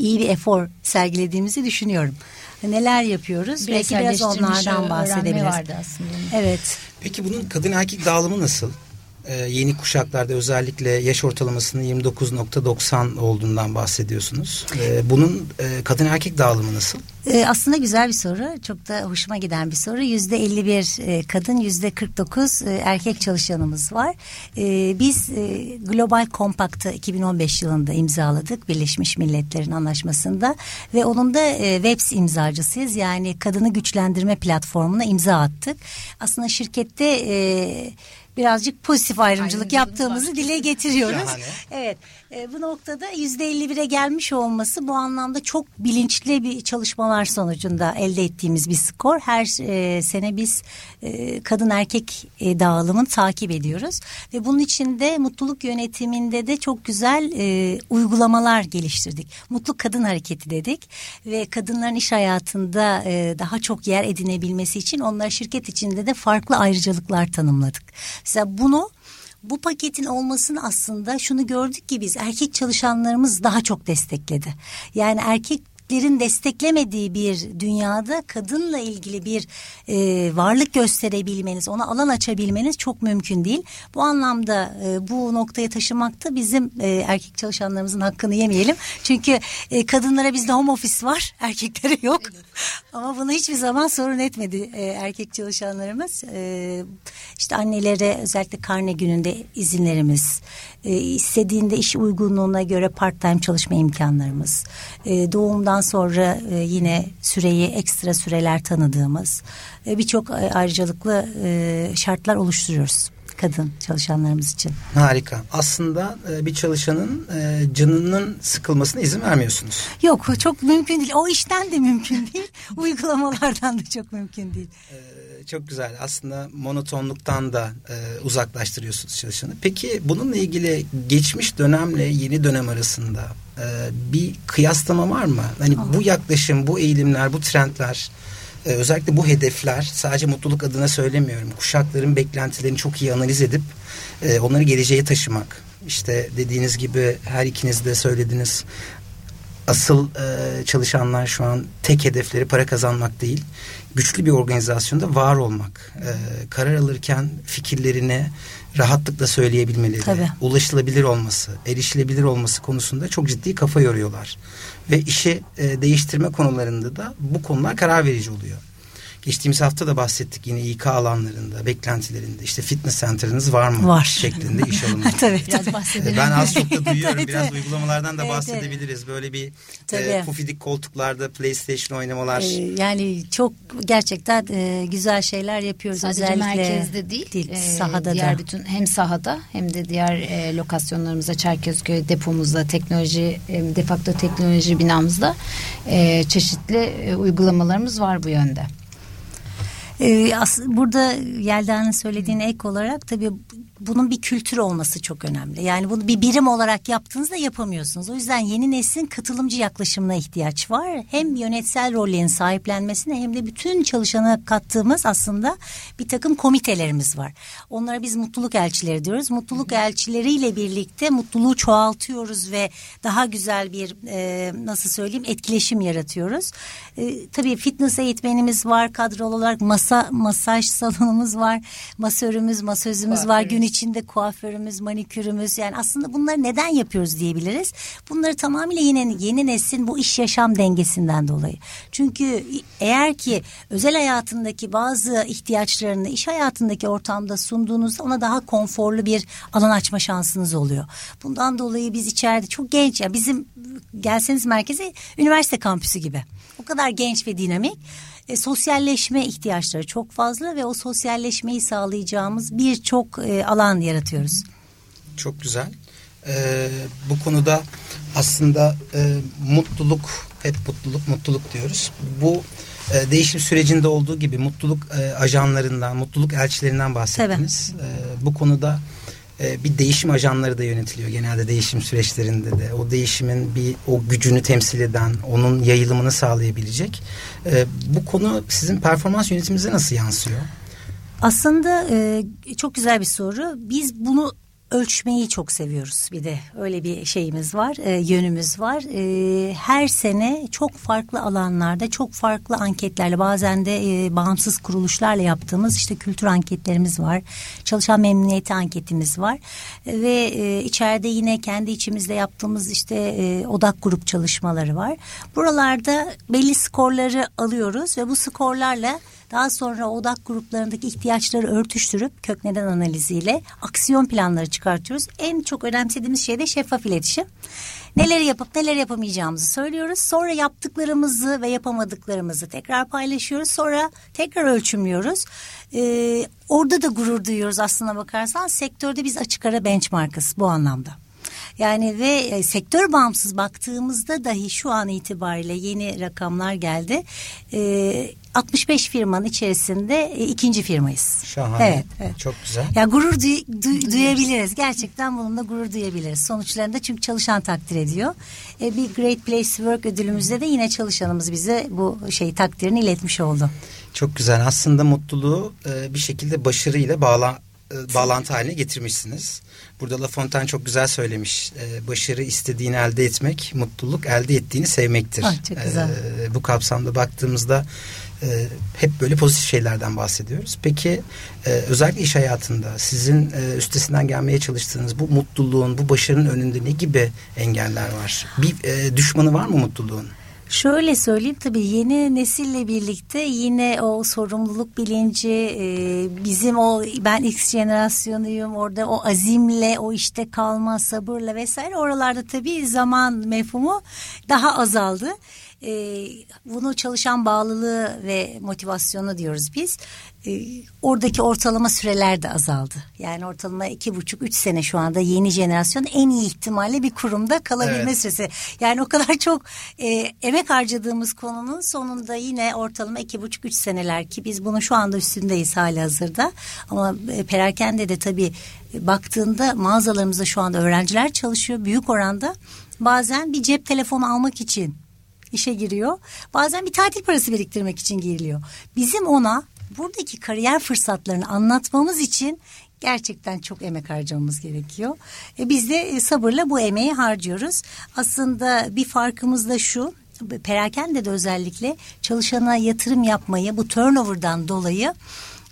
iyi bir efor sergilediğimizi düşünüyorum. Neler yapıyoruz? Belki biraz onlardan bahsedebiliriz. vardı aslında. Evet. Peki bunun kadın erkek dağılımı nasıl? Ee, yeni kuşaklarda özellikle yaş ortalamasının 29.90 olduğundan bahsediyorsunuz. Ee, bunun e, kadın erkek dağılımı nasıl? Ee, aslında güzel bir soru. Çok da hoşuma giden bir soru. Yüzde 51 e, kadın, yüzde 49 e, erkek çalışanımız var. Biz Global Compact'ı 2015 yılında imzaladık. Birleşmiş Milletler'in anlaşmasında. Ve onun da WEBS imzacısıyız. Yani kadını güçlendirme platformuna imza attık. Aslında şirkette... E, birazcık pozitif ayrımcılık yaptığımızı dile getiriyoruz. Şahane. Evet e, bu noktada yüzde 51'e gelmiş olması bu anlamda çok bilinçli bir çalışmalar sonucunda elde ettiğimiz bir skor. Her e, sene biz e, kadın erkek e, dağılımını takip ediyoruz ve bunun içinde mutluluk yönetiminde de çok güzel e, uygulamalar geliştirdik. Mutlu kadın hareketi dedik ve kadınların iş hayatında e, daha çok yer edinebilmesi için onlara şirket içinde de farklı ayrıcalıklar tanımladık. Mesela bunu bu paketin olmasını aslında şunu gördük ki biz erkek çalışanlarımız daha çok destekledi. Yani erkek erkeklerin desteklemediği bir dünyada kadınla ilgili bir e, varlık gösterebilmeniz, ona alan açabilmeniz çok mümkün değil. Bu anlamda e, bu noktaya taşımak da bizim e, erkek çalışanlarımızın hakkını yemeyelim. Çünkü e, kadınlara bizde home office var, erkeklere yok. Ama bunu hiçbir zaman sorun etmedi e, erkek çalışanlarımız. E, işte annelere özellikle karne gününde izinlerimiz, e, istediğinde iş uygunluğuna göre part time çalışma imkanlarımız, e, doğumdan sonra e, yine süreyi ekstra süreler tanıdığımız e, birçok e, ayrıcalıklı e, şartlar oluşturuyoruz kadın çalışanlarımız için. Harika. Aslında e, bir çalışanın e, canının sıkılmasına izin vermiyorsunuz. Yok çok mümkün değil. O işten de mümkün değil. Uygulamalardan da çok mümkün değil. Ee, çok güzel. Aslında monotonluktan da e, uzaklaştırıyorsunuz çalışanı. Peki bununla ilgili geçmiş dönemle yeni dönem arasında e, bir kıyaslama var mı? Hani bu yaklaşım, bu eğilimler, bu trendler e, özellikle bu hedefler sadece mutluluk adına söylemiyorum. Kuşakların beklentilerini çok iyi analiz edip e, onları geleceğe taşımak. İşte dediğiniz gibi her ikiniz de söylediniz. Asıl e, çalışanlar şu an tek hedefleri para kazanmak değil. Güçlü bir organizasyonda var olmak. E, karar alırken fikirlerini rahatlıkla söyleyebilmeleri, Tabii. ulaşılabilir olması, erişilebilir olması konusunda çok ciddi kafa yoruyorlar. Ve işi e, değiştirme konularında da bu konular karar verici oluyor. Geçtiğimiz hafta da bahsettik yine İK alanlarında, beklentilerinde. işte fitness center'ınız var mı? Var. Şeklinde iş alımı. tabii Biraz tabii. bahsedelim. Ben az çok da duyuyorum. Biraz uygulamalardan da Evet, bahsedebiliriz. Böyle bir Tabii. e, pufidik koltuklarda PlayStation oynamalar. Ee, yani çok gerçekten e, güzel şeyler yapıyoruz. Sadece Özellikle merkezde değil, e, sahada diğer da. bütün hem sahada hem de diğer e, lokasyonlarımızda Çerkezköy depomuzda teknoloji e, defakto teknoloji binamızda e, çeşitli e, uygulamalarımız var bu yönde. Ee, burada Yelda'nın söylediğine ek olarak tabii bunun bir kültür olması çok önemli. Yani bunu bir birim olarak yaptığınızda yapamıyorsunuz. O yüzden yeni neslin katılımcı yaklaşımına ihtiyaç var. Hem yönetsel rollerin sahiplenmesine hem de bütün çalışana kattığımız aslında bir takım komitelerimiz var. Onlara biz mutluluk elçileri diyoruz. Mutluluk elçileriyle birlikte mutluluğu çoğaltıyoruz ve daha güzel bir e, nasıl söyleyeyim etkileşim yaratıyoruz. E, tabii fitness eğitmenimiz var kadrolu olarak masa masaj salonumuz var masörümüz masözümüz var gün içinde kuaförümüz manikürümüz yani aslında bunları neden yapıyoruz diyebiliriz. Bunları tamamıyla yine yeni neslin bu iş yaşam dengesinden dolayı. Çünkü eğer ki özel hayatındaki bazı ihtiyaçlarını iş hayatındaki ortamda sunduğunuzda ona daha konforlu bir alan açma şansınız oluyor. Bundan dolayı biz içeride çok genç ya bizim gelseniz merkeze üniversite kampüsü gibi. O kadar genç ve dinamik. E, sosyalleşme ihtiyaçları çok fazla ve o sosyalleşmeyi sağlayacağımız birçok e, alan yaratıyoruz. Çok güzel. Ee, bu konuda aslında e, mutluluk, hep mutluluk, mutluluk diyoruz. Bu e, değişim sürecinde olduğu gibi mutluluk e, ajanlarından, mutluluk elçilerinden bahsettiniz. E, bu konuda e, bir değişim ajanları da yönetiliyor genelde değişim süreçlerinde de. O değişimin bir o gücünü temsil eden, onun yayılımını sağlayabilecek. E, bu konu sizin performans yönetiminize nasıl yansıyor? Aslında e, çok güzel bir soru. Biz bunu ölçmeyi çok seviyoruz. Bir de öyle bir şeyimiz var e, yönümüz var. E, her sene çok farklı alanlarda çok farklı anketlerle bazen de e, bağımsız kuruluşlarla yaptığımız işte kültür anketlerimiz var çalışan memnuniyeti anketimiz var. Ve e, içeride yine kendi içimizde yaptığımız işte e, odak grup çalışmaları var. Buralarda belli skorları alıyoruz ve bu skorlarla daha sonra odak gruplarındaki ihtiyaçları örtüştürüp kök neden analiziyle aksiyon planları çıkartıyoruz. En çok önemsediğimiz şey de şeffaf iletişim. Neleri yapıp neler yapamayacağımızı söylüyoruz. Sonra yaptıklarımızı ve yapamadıklarımızı tekrar paylaşıyoruz. Sonra tekrar ölçümlüyoruz. Ee, orada da gurur duyuyoruz aslına bakarsan. Sektörde biz açık ara benchmarkız bu anlamda. Yani ve e, sektör bağımsız baktığımızda dahi şu an itibariyle yeni rakamlar geldi. E, 65 firmanın içerisinde e, ikinci firmayız. Şahane. Evet, evet. Çok güzel. Ya gurur duy- duy- duyabiliriz. Gerçekten bununla gurur duyabiliriz. Sonuçlarında çünkü çalışan takdir ediyor. E, bir Great Place to Work ödülümüzde de yine çalışanımız bize bu şey takdirini iletmiş oldu. Çok güzel. Aslında mutluluğu e, bir şekilde başarıyla bağla e, bağlantı haline getirmişsiniz. Burada La Fontaine çok güzel söylemiş. E, başarı istediğini elde etmek, mutluluk elde ettiğini sevmektir. Ah, çok güzel. E, bu kapsamda baktığımızda e, hep böyle pozitif şeylerden bahsediyoruz. Peki e, özellikle iş hayatında sizin e, üstesinden gelmeye çalıştığınız bu mutluluğun, bu başarının önünde ne gibi engeller var? Bir e, düşmanı var mı mutluluğun? Şöyle söyleyeyim tabii yeni nesille birlikte yine o sorumluluk bilinci e, bizim o ben X jenerasyonuyum orada o azimle o işte kalma sabırla vesaire oralarda tabii zaman mefhumu daha azaldı. E, bunu çalışan bağlılığı ve motivasyonu diyoruz biz. E, oradaki ortalama süreler de azaldı. Yani ortalama iki buçuk üç sene şu anda yeni jenerasyon en iyi ihtimalle bir kurumda kalabilme Evet. süresi. Yani o kadar çok e, emek harcadığımız konunun sonunda yine ortalama iki buçuk üç seneler ki biz bunu şu anda üstündeyiz hali hazırda. Ama e, perakende de tabii e, baktığında mağazalarımızda şu anda öğrenciler çalışıyor büyük oranda. Bazen bir cep telefonu almak için işe giriyor. Bazen bir tatil parası biriktirmek için giriliyor. Bizim ona buradaki kariyer fırsatlarını anlatmamız için gerçekten çok emek harcamamız gerekiyor. E biz de e, sabırla bu emeği harcıyoruz. Aslında bir farkımız da şu. Perakende de özellikle çalışana yatırım yapmayı bu turnover'dan dolayı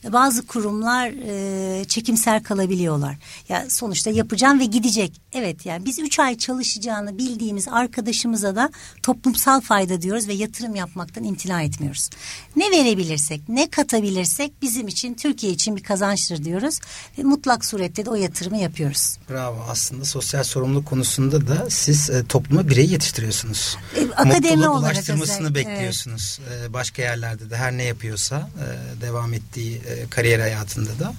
bazı kurumlar e, çekimser kalabiliyorlar. Ya sonuçta yapacağım ve gidecek. Evet yani biz üç ay çalışacağını bildiğimiz arkadaşımıza da toplumsal fayda diyoruz ve yatırım yapmaktan imtina etmiyoruz. Ne verebilirsek, ne katabilirsek bizim için, Türkiye için bir kazançtır diyoruz. Ve mutlak surette de o yatırımı yapıyoruz. Bravo. Aslında sosyal sorumluluk konusunda da siz e, topluma birey yetiştiriyorsunuz. E, akademi Mutluluğu olarak ulaştırmasını özellikle, bekliyorsunuz. E, başka yerlerde de her ne yapıyorsa e, devam ettiği e, kariyer hayatında da.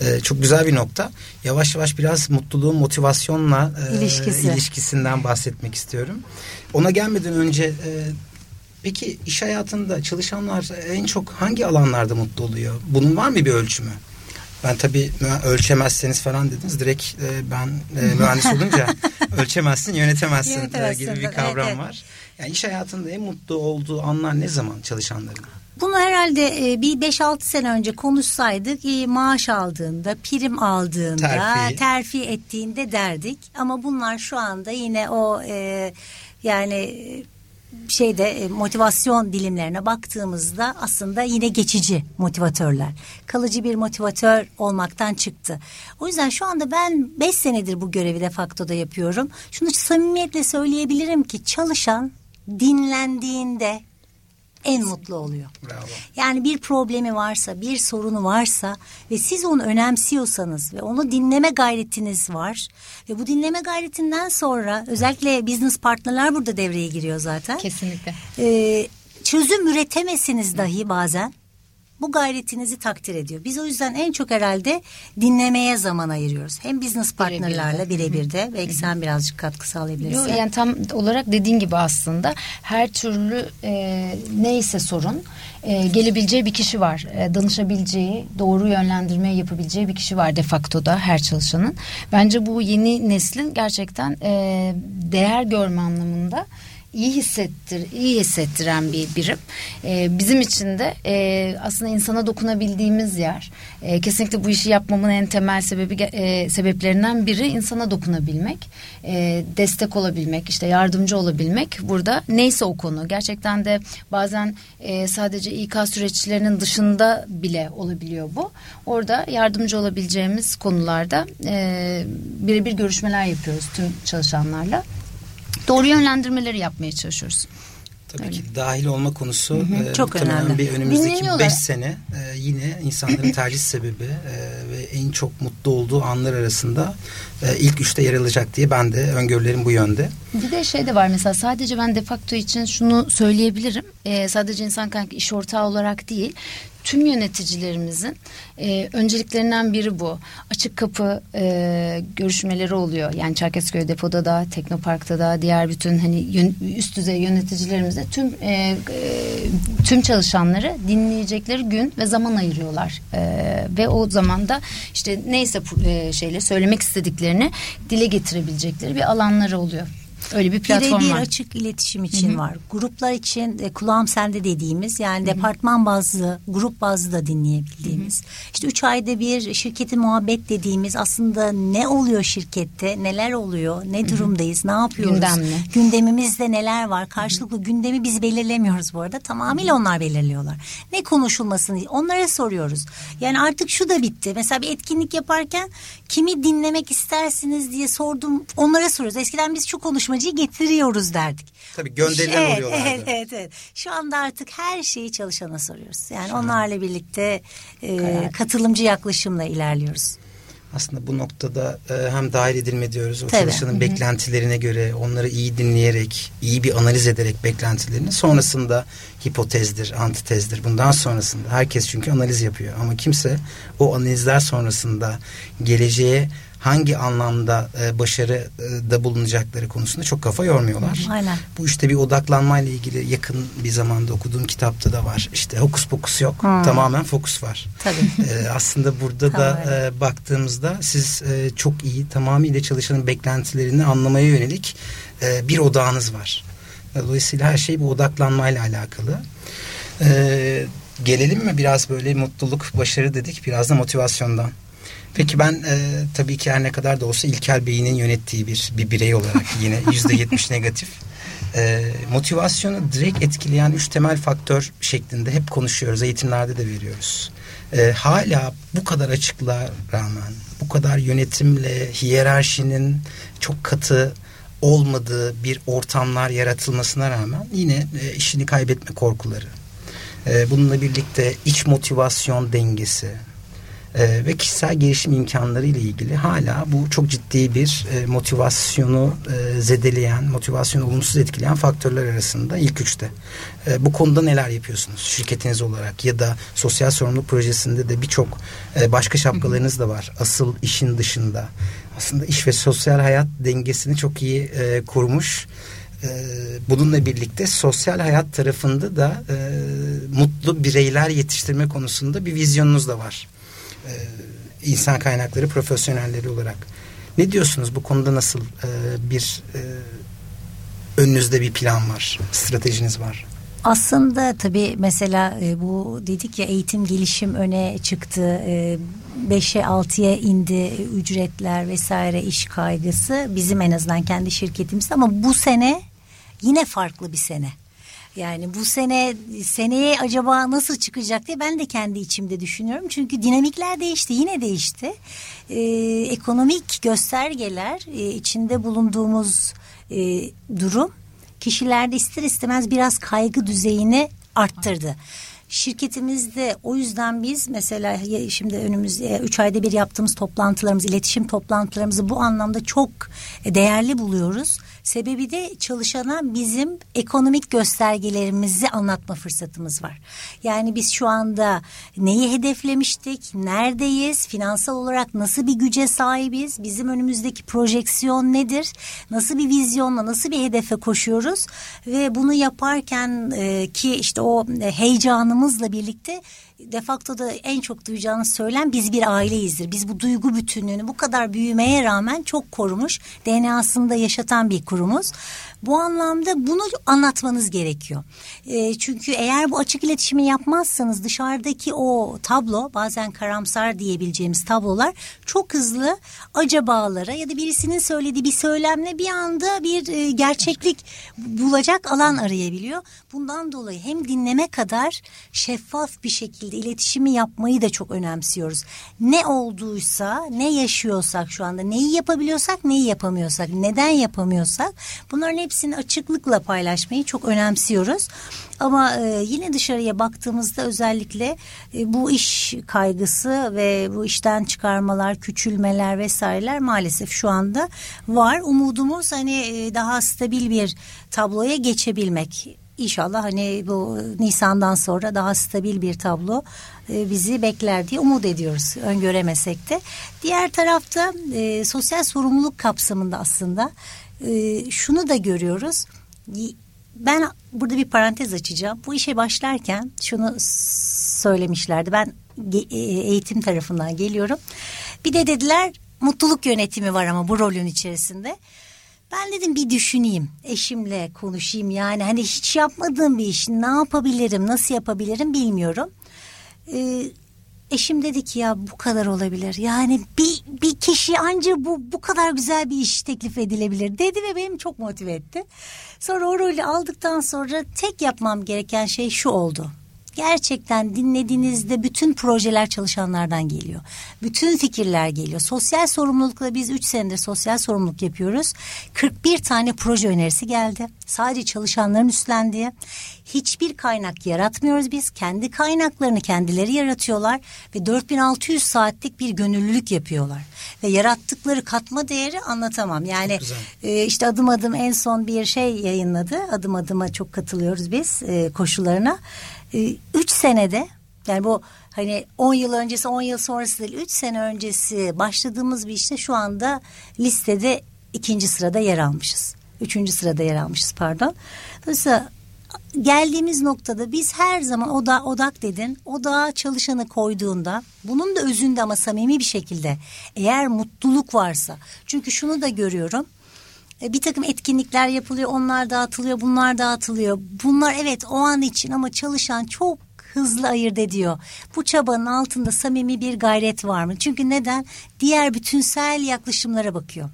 E, çok güzel bir nokta. Yavaş yavaş biraz mutluluğun motivasyonla e, İlişkisi. ilişkisinden bahsetmek istiyorum. Ona gelmeden önce e, peki iş hayatında çalışanlar en çok hangi alanlarda mutlu oluyor? Bunun var mı bir ölçümü? Ben tabii ölçemezseniz falan dediniz. Direkt e, ben e, mühendis olunca ölçemezsin, yönetemezsin, e, Yönetemezsin, gibi bir evet, kavram evet. var. Yani iş hayatında en mutlu olduğu anlar ne zaman çalışanların? Bunu herhalde e, bir 5-6 sene önce konuşsaydık e, maaş aldığında, prim aldığında, Terfi. terfi, ettiğinde derdik. Ama bunlar şu anda yine o e, yani e, şeyde motivasyon dilimlerine baktığımızda aslında yine geçici motivatörler. Kalıcı bir motivatör olmaktan çıktı. O yüzden şu anda ben 5 senedir bu görevi de faktoda yapıyorum. Şunu samimiyetle söyleyebilirim ki çalışan dinlendiğinde en mutlu oluyor. Bravo. Yani bir problemi varsa, bir sorunu varsa ve siz onu önemsiyorsanız ve onu dinleme gayretiniz var ve bu dinleme gayretinden sonra özellikle business partnerler burada devreye giriyor zaten. Kesinlikle. Ee, çözüm üretemesiniz dahi bazen bu gayretinizi takdir ediyor. Biz o yüzden en çok herhalde dinlemeye zaman ayırıyoruz. Hem business partnerlerle birebir de belki sen birazcık katkı sağlayabilirsin. Yo, yani tam olarak dediğin gibi aslında her türlü e, neyse sorun e, gelebileceği bir kişi var. E, danışabileceği, doğru yönlendirmeyi yapabileceği bir kişi var de facto da her çalışanın. Bence bu yeni neslin gerçekten e, değer görme anlamında iyi hissettir, iyi hissettiren bir birim. Ee, bizim için de e, aslında insana dokunabildiğimiz yer. E, kesinlikle bu işi yapmamın en temel sebebi e, sebeplerinden biri insana dokunabilmek, e, destek olabilmek, işte yardımcı olabilmek. Burada neyse o konu. Gerçekten de bazen e, sadece İK süreçlerinin dışında bile olabiliyor bu. Orada yardımcı olabileceğimiz konularda e, birebir görüşmeler yapıyoruz tüm çalışanlarla doğru yönlendirmeleri yapmaya çalışıyoruz. Tabii ki dahil olma konusu e, Çok önemli. bir önümüzdeki Dinleniyorlar. 5 sene e, yine insanların tercih sebebi e, ve en çok mutlu olduğu anlar arasında e, ilk üçte yer alacak diye ben de öngörülerim bu yönde. Bir de şey de var mesela sadece ben defakto için şunu söyleyebilirim. Ee, sadece insan kaynaklı iş ortağı olarak değil. Tüm yöneticilerimizin e, önceliklerinden biri bu. Açık kapı e, görüşmeleri oluyor. Yani Çerkezköy depoda da, Teknopark'ta da, diğer bütün hani yön- üst düzey yöneticilerimizde tüm e, e, tüm çalışanları dinleyecekleri gün ve zaman ayırıyorlar. E, ve o zaman da işte neyse e, şeyle söylemek istediklerini dile getirebilecekleri bir alanları oluyor. Öyle bir platform Birebir var. açık iletişim için var. Gruplar için e, kulağım sende dediğimiz yani departman bazlı, grup bazlı da dinleyebildiğimiz. dediğimiz. İşte üç ayda bir şirketin muhabbet dediğimiz aslında ne oluyor şirkette, neler oluyor, ne durumdayız, ne yapıyoruz? Gündemli. Gündemimizde neler var? Karşılıklı gündemi biz belirlemiyoruz bu arada. Tamamıyla onlar belirliyorlar. Ne konuşulmasını onlara soruyoruz. Yani artık şu da bitti. Mesela bir etkinlik yaparken kimi dinlemek istersiniz diye sordum. Onlara soruyoruz. Eskiden biz şu konuşmacıyı getiriyoruz derdik. Tabii gönderilen evet, oluyorlardı. Evet, evet, evet. Şu anda artık her şeyi çalışana soruyoruz. Yani onlarla birlikte e, katılımcı yaklaşımla ilerliyoruz. Aslında bu noktada e, hem dahil edilme diyoruz. O Tabii. çalışanın beklentilerine göre onları iyi dinleyerek, iyi bir analiz ederek beklentilerini sonrasında hipotezdir, antitezdir. Bundan sonrasında herkes çünkü analiz yapıyor. Ama kimse o analizler sonrasında geleceğe hangi anlamda e, başarıda bulunacakları konusunda çok kafa yormuyorlar. Aynen. Bu işte bir odaklanmayla ilgili yakın bir zamanda okuduğum kitapta da var. İşte hokus pokus yok. Tamamen fokus var. Tabii. Ee, aslında burada da e, baktığımızda siz e, çok iyi tamamıyla çalışanın beklentilerini anlamaya yönelik e, bir odağınız var. Dolayısıyla her şey bu odaklanmayla alakalı. Ee, gelelim mi biraz böyle mutluluk, başarı dedik biraz da motivasyondan. Peki ben e, tabii ki her ne kadar da olsa İlker Bey'in yönettiği bir bir birey olarak yine yüzde yetmiş negatif. E, motivasyonu direkt etkileyen üç temel faktör şeklinde hep konuşuyoruz. Eğitimlerde de veriyoruz. E, hala bu kadar açıklığa rağmen, bu kadar yönetimle, hiyerarşinin çok katı olmadığı bir ortamlar yaratılmasına rağmen yine e, işini kaybetme korkuları. E, bununla birlikte iç motivasyon dengesi, e, ve kişisel gelişim imkanları ile ilgili hala bu çok ciddi bir e, motivasyonu e, zedeleyen, motivasyonu olumsuz etkileyen faktörler arasında ilk üçte. E, bu konuda neler yapıyorsunuz şirketiniz olarak ya da sosyal sorumluluk projesinde de birçok e, başka şapkalarınız da var. Asıl işin dışında. Aslında iş ve sosyal hayat dengesini çok iyi e, kurmuş. E, Bununla birlikte sosyal hayat tarafında da e, mutlu bireyler yetiştirme konusunda bir vizyonunuz da var e, insan kaynakları profesyonelleri olarak. Ne diyorsunuz bu konuda nasıl e, bir e, önünüzde bir plan var, stratejiniz var? Aslında tabii mesela e, bu dedik ya eğitim gelişim öne çıktı. E, 5'e 6'ya indi ücretler vesaire iş kaygısı bizim en azından kendi şirketimizde ama bu sene yine farklı bir sene. Yani bu sene seneye acaba nasıl çıkacak diye ben de kendi içimde düşünüyorum. Çünkü dinamikler değişti yine değişti. Ee, ekonomik göstergeler e, içinde bulunduğumuz e, durum kişilerde ister istemez biraz kaygı düzeyini arttırdı. Şirketimizde o yüzden biz mesela şimdi önümüzde 3 ayda bir yaptığımız toplantılarımız, iletişim toplantılarımızı bu anlamda çok değerli buluyoruz. Sebebi de çalışana bizim ekonomik göstergelerimizi anlatma fırsatımız var. Yani biz şu anda neyi hedeflemiştik, neredeyiz, finansal olarak nasıl bir güce sahibiz, bizim önümüzdeki projeksiyon nedir, nasıl bir vizyonla, nasıl bir hedefe koşuyoruz ve bunu yaparken e, ki işte o e, heyecanımızla birlikte defakto da en çok duyacağınız söylem biz bir aileyizdir. Biz bu duygu bütünlüğünü bu kadar büyümeye rağmen çok korumuş, DNA'sında yaşatan bir kurumuz. Bu anlamda bunu anlatmanız gerekiyor. E, çünkü eğer bu açık iletişimi yapmazsanız dışarıdaki o tablo bazen karamsar diyebileceğimiz tablolar çok hızlı acabalara ya da birisinin söylediği bir söylemle bir anda bir e, gerçeklik bulacak alan arayabiliyor. Bundan dolayı hem dinleme kadar şeffaf bir şekilde iletişimi yapmayı da çok önemsiyoruz. Ne olduysa, ne yaşıyorsak şu anda, neyi yapabiliyorsak, neyi yapamıyorsak, neden yapamıyorsak bunların hepsini açıklıkla paylaşmayı çok önemsiyoruz. Ama e, yine dışarıya baktığımızda özellikle e, bu iş kaygısı ve bu işten çıkarmalar, küçülmeler vesaireler maalesef şu anda var. Umudumuz hani e, daha stabil bir tabloya geçebilmek. İnşallah hani bu Nisan'dan sonra daha stabil bir tablo e, bizi bekler diye umut ediyoruz öngöremesek de. Diğer tarafta e, sosyal sorumluluk kapsamında aslında e, şunu da görüyoruz. Ben burada bir parantez açacağım. Bu işe başlarken şunu söylemişlerdi. Ben e, eğitim tarafından geliyorum. Bir de dediler mutluluk yönetimi var ama bu rolün içerisinde. Ben dedim bir düşüneyim. Eşimle konuşayım yani hani hiç yapmadığım bir iş ne yapabilirim, nasıl yapabilirim bilmiyorum. Ee, Eşim dedi ki ya bu kadar olabilir. Yani bir, bir kişi anca bu bu kadar güzel bir iş teklif edilebilir dedi ve benim çok motive etti. Sonra o rolü aldıktan sonra tek yapmam gereken şey şu oldu gerçekten dinlediğinizde bütün projeler çalışanlardan geliyor. Bütün fikirler geliyor. Sosyal sorumlulukla biz 3 senedir sosyal sorumluluk yapıyoruz. 41 tane proje önerisi geldi. Sadece çalışanların üstlendiği. Hiçbir kaynak yaratmıyoruz biz. Kendi kaynaklarını kendileri yaratıyorlar ve 4600 saatlik bir gönüllülük yapıyorlar. Ve yarattıkları katma değeri anlatamam. Yani e, işte adım adım en son bir şey yayınladı. Adım adıma çok katılıyoruz biz e, koşullarına. E, üç senede yani bu hani 10 yıl öncesi 10 yıl sonrası değil 3 sene öncesi başladığımız bir işte şu anda listede ikinci sırada yer almışız. Üçüncü sırada yer almışız pardon. Dolayısıyla geldiğimiz noktada biz her zaman oda, odak dedin. Odağa çalışanı koyduğunda bunun da özünde ama samimi bir şekilde eğer mutluluk varsa. Çünkü şunu da görüyorum. E, bir takım etkinlikler yapılıyor, onlar dağıtılıyor, bunlar dağıtılıyor. Bunlar evet o an için ama çalışan çok hızlı ayırt ediyor. Bu çabanın altında samimi bir gayret var mı? Çünkü neden? Diğer bütünsel yaklaşımlara bakıyor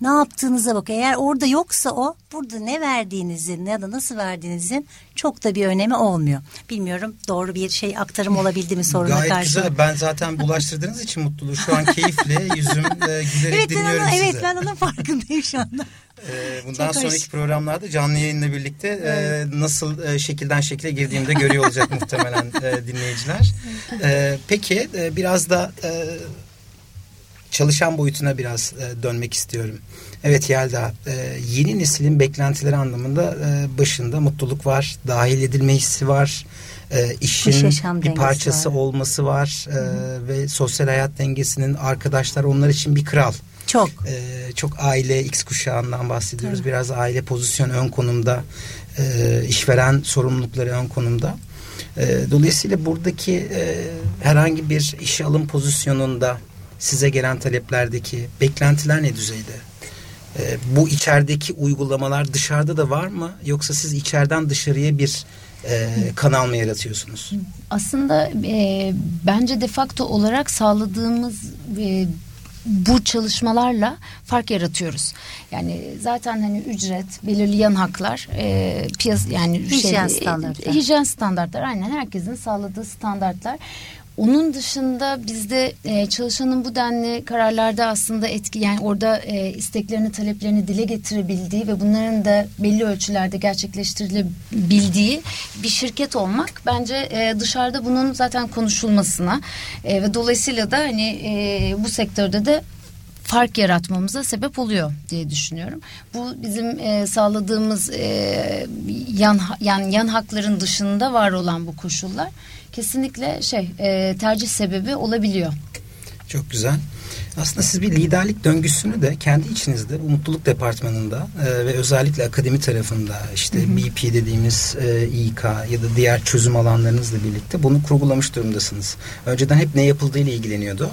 ne yaptığınıza bak. Eğer orada yoksa o burada ne verdiğinizin ya da nasıl verdiğinizin çok da bir önemi olmuyor. Bilmiyorum doğru bir şey aktarım olabildi mi soruna Gayet karşı. güzel. Ben zaten bulaştırdığınız için mutluluğu. Şu an keyifle yüzüm e, gülerek evet, dinliyorum ona, sizi. Evet ben onun farkındayım şu anda. Ee, bundan Çok hoş. sonraki programlarda canlı yayınla birlikte e, nasıl e, şekilden şekile girdiğimde görüyor olacak muhtemelen e, dinleyiciler. E, peki e, biraz da e, çalışan boyutuna biraz e, dönmek istiyorum. Evet Yelda, e, yeni neslin beklentileri anlamında e, başında mutluluk var, dahil edilme hissi var, e, İş işin bir parçası var. olması var e, ve sosyal hayat dengesinin arkadaşlar onlar için bir kral. Çok. Ee, çok aile X kuşağından bahsediyoruz. Biraz aile pozisyon ön konumda, e, işveren sorumlulukları ön konumda. E, dolayısıyla buradaki e, herhangi bir işe alım pozisyonunda size gelen taleplerdeki beklentiler ne düzeyde? E, bu içerideki uygulamalar dışarıda da var mı? Yoksa siz içeriden dışarıya bir e, kanal mı yaratıyorsunuz? Aslında e, bence defakto olarak sağladığımız e, bu çalışmalarla fark yaratıyoruz. Yani zaten hani ücret, belirli yan haklar, e, piyas yani Hijyen şey, standartları. hijyen standartları aynen herkesin sağladığı standartlar. Onun dışında bizde e, çalışanın bu denli kararlarda aslında etki yani orada e, isteklerini taleplerini dile getirebildiği ve bunların da belli ölçülerde gerçekleştirilebildiği bir şirket olmak bence e, dışarıda bunun zaten konuşulmasına e, ve dolayısıyla da hani e, bu sektörde de fark yaratmamıza sebep oluyor diye düşünüyorum. Bu bizim e, sağladığımız e, yan yan yan hakların dışında var olan bu koşullar kesinlikle şey e, tercih sebebi olabiliyor. Çok güzel. Aslında siz bir liderlik döngüsünü de kendi içinizde bu mutluluk departmanında e, ve özellikle akademi tarafında işte BP dediğimiz e, İK ya da diğer çözüm alanlarınızla birlikte bunu kurgulamış durumdasınız. Önceden hep ne yapıldığıyla ilgileniyordu.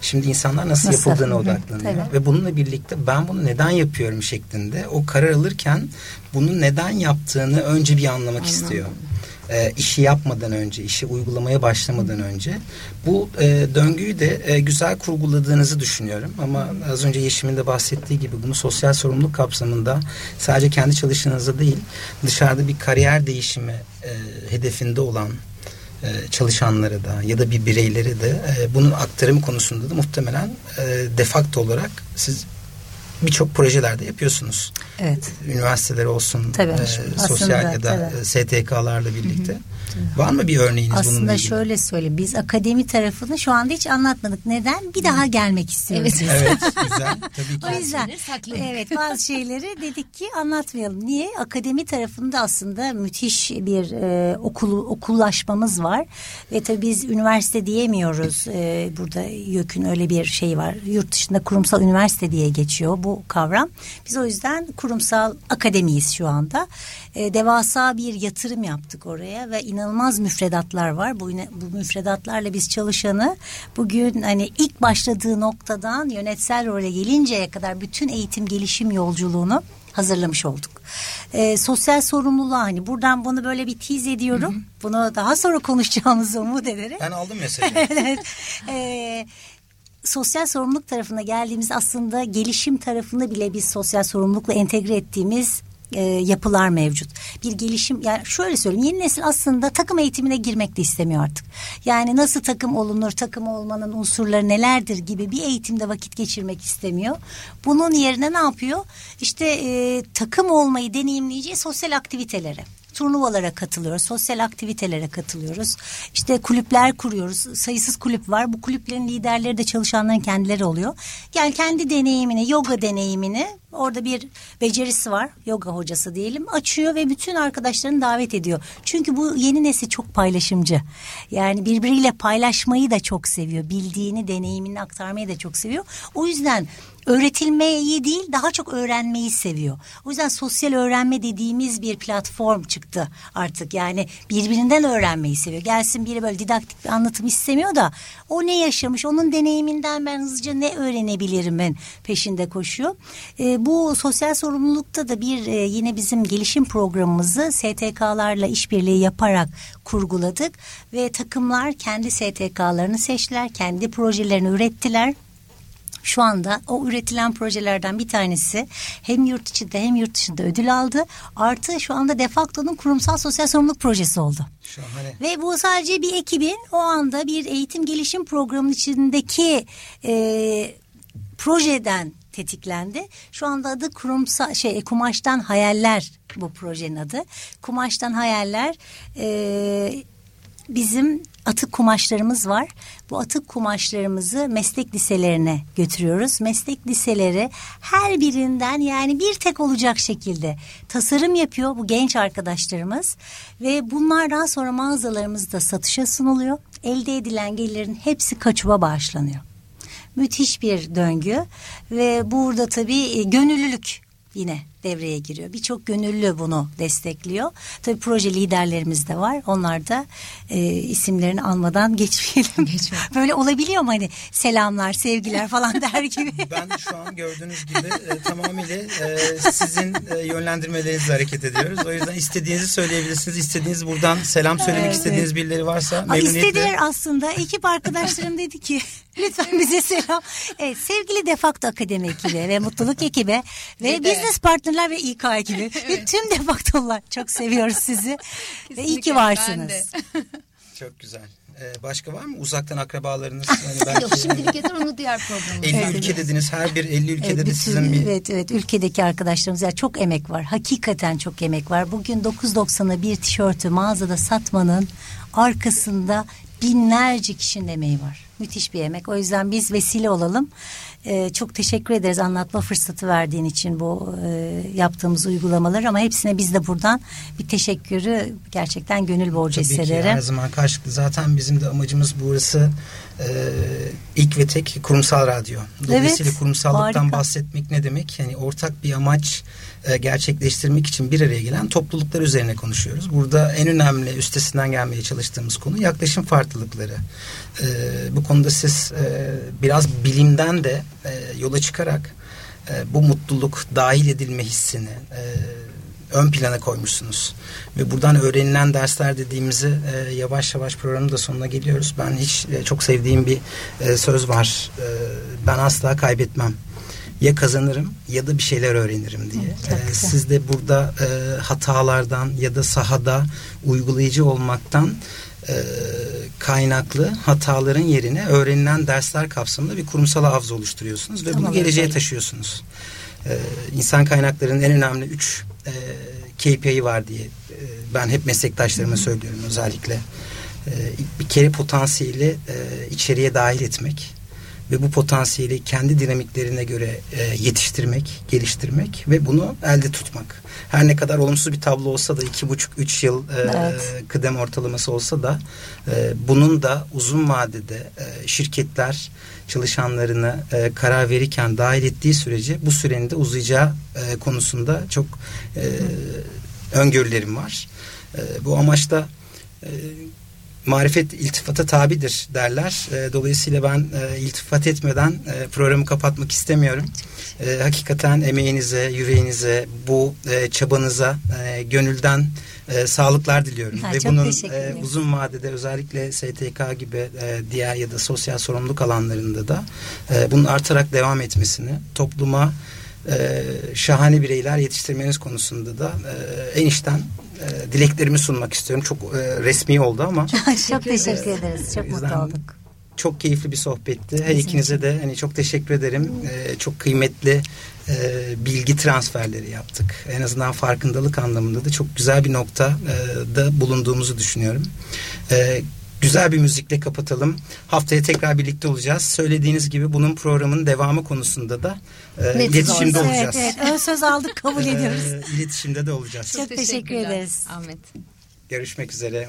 Şimdi insanlar nasıl, Nasıl? yapıldığına Hı hı, odaklanıyor. tabii. Ve bununla birlikte ben bunu neden yapıyorum şeklinde o karar alırken bunu neden yaptığını önce bir anlamak istiyor e, işi yapmadan önce, işi uygulamaya başlamadan önce bu e, döngüyü de e, güzel kurguladığınızı düşünüyorum. Ama az önce Yeşim'in de bahsettiği gibi bunu sosyal sorumluluk kapsamında sadece kendi çalışanınıza değil dışarıda bir kariyer değişimi e, hedefinde olan e, çalışanlara da ya da bir bireylere de e, bunun aktarımı konusunda da muhtemelen e, defakto olarak siz birçok projelerde yapıyorsunuz Evet. üniversiteler olsun, Tabii. e, Aslında, sosyal ya da tabii. e, STK'larla birlikte. Var mı bir örneğiniz bununla Aslında ilgili? şöyle söyleyeyim. Biz akademi tarafını şu anda hiç anlatmadık. Neden? Bir daha gelmek istiyoruz. Evet. Evet, güzel. Tabii ki. O yüzden evet bazı şeyleri dedik ki anlatmayalım. Niye? Akademi tarafında aslında müthiş bir e, okul okullaşmamız var ve tabii biz üniversite diyemiyoruz. E, burada YÖK'ün öyle bir şey var. Yurt dışında kurumsal üniversite diye geçiyor bu kavram. Biz o yüzden kurumsal akademiyiz şu anda. E, devasa bir yatırım yaptık oraya ve inanılmaz müfredatlar var. Bu, bu müfredatlarla biz çalışanı bugün hani ilk başladığı noktadan yönetsel role gelinceye kadar bütün eğitim gelişim yolculuğunu hazırlamış olduk. E, sosyal sorumluluğa hani buradan bunu böyle bir tiz ediyorum. Hı hı. Bunu daha sonra konuşacağımızı umut ederek. Ben aldım mesajı. evet. E, sosyal sorumluluk tarafına geldiğimiz aslında gelişim tarafını bile biz sosyal sorumlulukla entegre ettiğimiz e, yapılar mevcut. Bir gelişim yani şöyle söyleyeyim yeni nesil aslında takım eğitimine girmek de istemiyor artık. Yani nasıl takım olunur, takım olmanın unsurları nelerdir gibi bir eğitimde vakit geçirmek istemiyor. Bunun yerine ne yapıyor? İşte e, takım olmayı deneyimleyeceği sosyal aktivitelere turnuvalara katılıyoruz, sosyal aktivitelere katılıyoruz. İşte kulüpler kuruyoruz. Sayısız kulüp var. Bu kulüplerin liderleri de çalışanların kendileri oluyor. Yani kendi deneyimini, yoga deneyimini orada bir becerisi var. Yoga hocası diyelim. Açıyor ve bütün arkadaşlarını davet ediyor. Çünkü bu yeni nesil çok paylaşımcı. Yani birbiriyle paylaşmayı da çok seviyor. Bildiğini, deneyimini aktarmayı da çok seviyor. O yüzden öğretilmeyi değil daha çok öğrenmeyi seviyor. O yüzden sosyal öğrenme dediğimiz bir platform çıktı artık. Yani birbirinden öğrenmeyi seviyor. Gelsin biri böyle didaktik bir anlatım istemiyor da o ne yaşamış onun deneyiminden ben hızlıca ne öğrenebilirim ben peşinde koşuyor. E, bu sosyal sorumlulukta da bir e, yine bizim gelişim programımızı STK'larla işbirliği yaparak kurguladık ve takımlar kendi STK'larını seçtiler, kendi projelerini ürettiler şu anda o üretilen projelerden bir tanesi hem yurt içinde hem yurt dışında ödül aldı. Artı şu anda Defacto'nun kurumsal sosyal sorumluluk projesi oldu. Şahane. Ve bu sadece bir ekibin o anda bir eğitim gelişim programının içindeki e, projeden tetiklendi. Şu anda adı kurumsal şey kumaştan hayaller bu projenin adı. Kumaştan hayaller e, bizim atık kumaşlarımız var. Bu atık kumaşlarımızı meslek liselerine götürüyoruz. Meslek liseleri her birinden yani bir tek olacak şekilde tasarım yapıyor bu genç arkadaşlarımız. Ve bunlar daha sonra mağazalarımızda satışa sunuluyor. Elde edilen gelirlerin hepsi kaçuba bağışlanıyor. Müthiş bir döngü ve burada tabii e, gönüllülük yine devreye giriyor. Birçok gönüllü bunu destekliyor. Tabii proje liderlerimiz de var. Onlar da e, isimlerini almadan geçmeyelim. Geçmeyelim. Böyle olabiliyor mu hani selamlar, sevgiler falan der gibi. ben şu an gördüğünüz gibi e, tamamıyla e, sizin e, yönlendirmelerinizle hareket ediyoruz. O yüzden istediğinizi söyleyebilirsiniz. İstediğiniz buradan selam söylemek evet. istediğiniz birileri varsa memnuniyetle. İstediler aslında. Ekip arkadaşlarım dedi ki lütfen bize selam. Evet, sevgili Defakto Akademi ekibi ve Mutluluk ekibi ve Business Partner Partnerler ve İK ekibi evet. ve tüm defaktolar çok seviyoruz sizi ve iyi ki varsınız. çok güzel. Ee, başka var mı uzaktan akrabalarınız? Yani belki, Yok şimdilik yeter onu diğer programda. 50 evet. ülke dediniz her bir 50 ülkede evet, de sizin bir... Evet evet ülkedeki arkadaşlarımız yani çok emek var. Hakikaten çok emek var. Bugün 9.90'a bir tişörtü mağazada satmanın arkasında binlerce kişinin emeği var. Müthiş bir emek. O yüzden biz vesile olalım. Ee, çok teşekkür ederiz anlatma fırsatı verdiğin için bu e, yaptığımız uygulamalar ama hepsine biz de buradan bir teşekkürü gerçekten gönül borcu Tabii hissederim. Ki her zaman karşılıklı. Zaten bizim de amacımız burası e, ilk ve tek kurumsal radyo. Dolayısıyla evet, kurumsallıktan harika. bahsetmek ne demek? Yani ortak bir amaç e, gerçekleştirmek için bir araya gelen topluluklar üzerine konuşuyoruz. Burada en önemli üstesinden gelmeye çalıştığımız konu yaklaşım farklılıkları. E, bu konuda siz e, biraz bilimden de yola çıkarak bu mutluluk dahil edilme hissini ön plana koymuşsunuz. Ve buradan öğrenilen dersler dediğimizi e, yavaş yavaş programın da sonuna geliyoruz. Ben hiç e, çok sevdiğim bir e, söz var. E, ben asla kaybetmem ya kazanırım ya da bir şeyler öğrenirim diye. Ee, siz de burada e, hatalardan ya da sahada uygulayıcı olmaktan e, kaynaklı hataların yerine öğrenilen dersler kapsamında bir kurumsal havuz oluşturuyorsunuz ve tamam, bunu geleceğe evet. taşıyorsunuz. Ee, insan kaynaklarının en önemli üç e, KPI var diye e, ben hep meslektaşlarıma söylüyorum özellikle. E, bir kere potansiyeli e, içeriye dahil etmek ve bu potansiyeli kendi dinamiklerine göre e, yetiştirmek, geliştirmek ve bunu elde tutmak. Her ne kadar olumsuz bir tablo olsa da iki buçuk üç yıl e, evet. kıdem ortalaması olsa da e, bunun da uzun vadede e, şirketler çalışanlarını e, karar verirken dahil ettiği sürece bu sürenin de uzayacağı e, konusunda çok e, öngörülerim var. E, bu amaçta e, marifet iltifata tabidir derler. E, dolayısıyla ben e, iltifat etmeden e, programı kapatmak istemiyorum. E, hakikaten emeğinize, yüreğinize, bu e, çabanıza e, gönülden e, sağlıklar diliyorum. Ha, Ve çok bunun e, uzun vadede özellikle STK gibi e, diğer ya da sosyal sorumluluk alanlarında da e, bunun artarak devam etmesini, topluma e, şahane bireyler yetiştirmeniz konusunda da e, en içten e, dileklerimi sunmak istiyorum. Çok e, resmi oldu ama çok teşekkür ederiz. Çok mutlu olduk. çok keyifli bir sohbetti. Her Bizim ikinize de hani çok teşekkür ederim. Ee, çok kıymetli e, bilgi transferleri yaptık. En azından farkındalık anlamında da çok güzel bir nokta e, da bulunduğumuzu düşünüyorum. E, güzel bir müzikle kapatalım. Haftaya tekrar birlikte olacağız. Söylediğiniz gibi bunun programın devamı konusunda da e, iletişimde olacağız. olacağız. Evet, evet. Ön söz aldık kabul ediyoruz. E, iletişimde de olacağız. Çok teşekkür teşekkürler ederiz. Ahmet. Görüşmek üzere.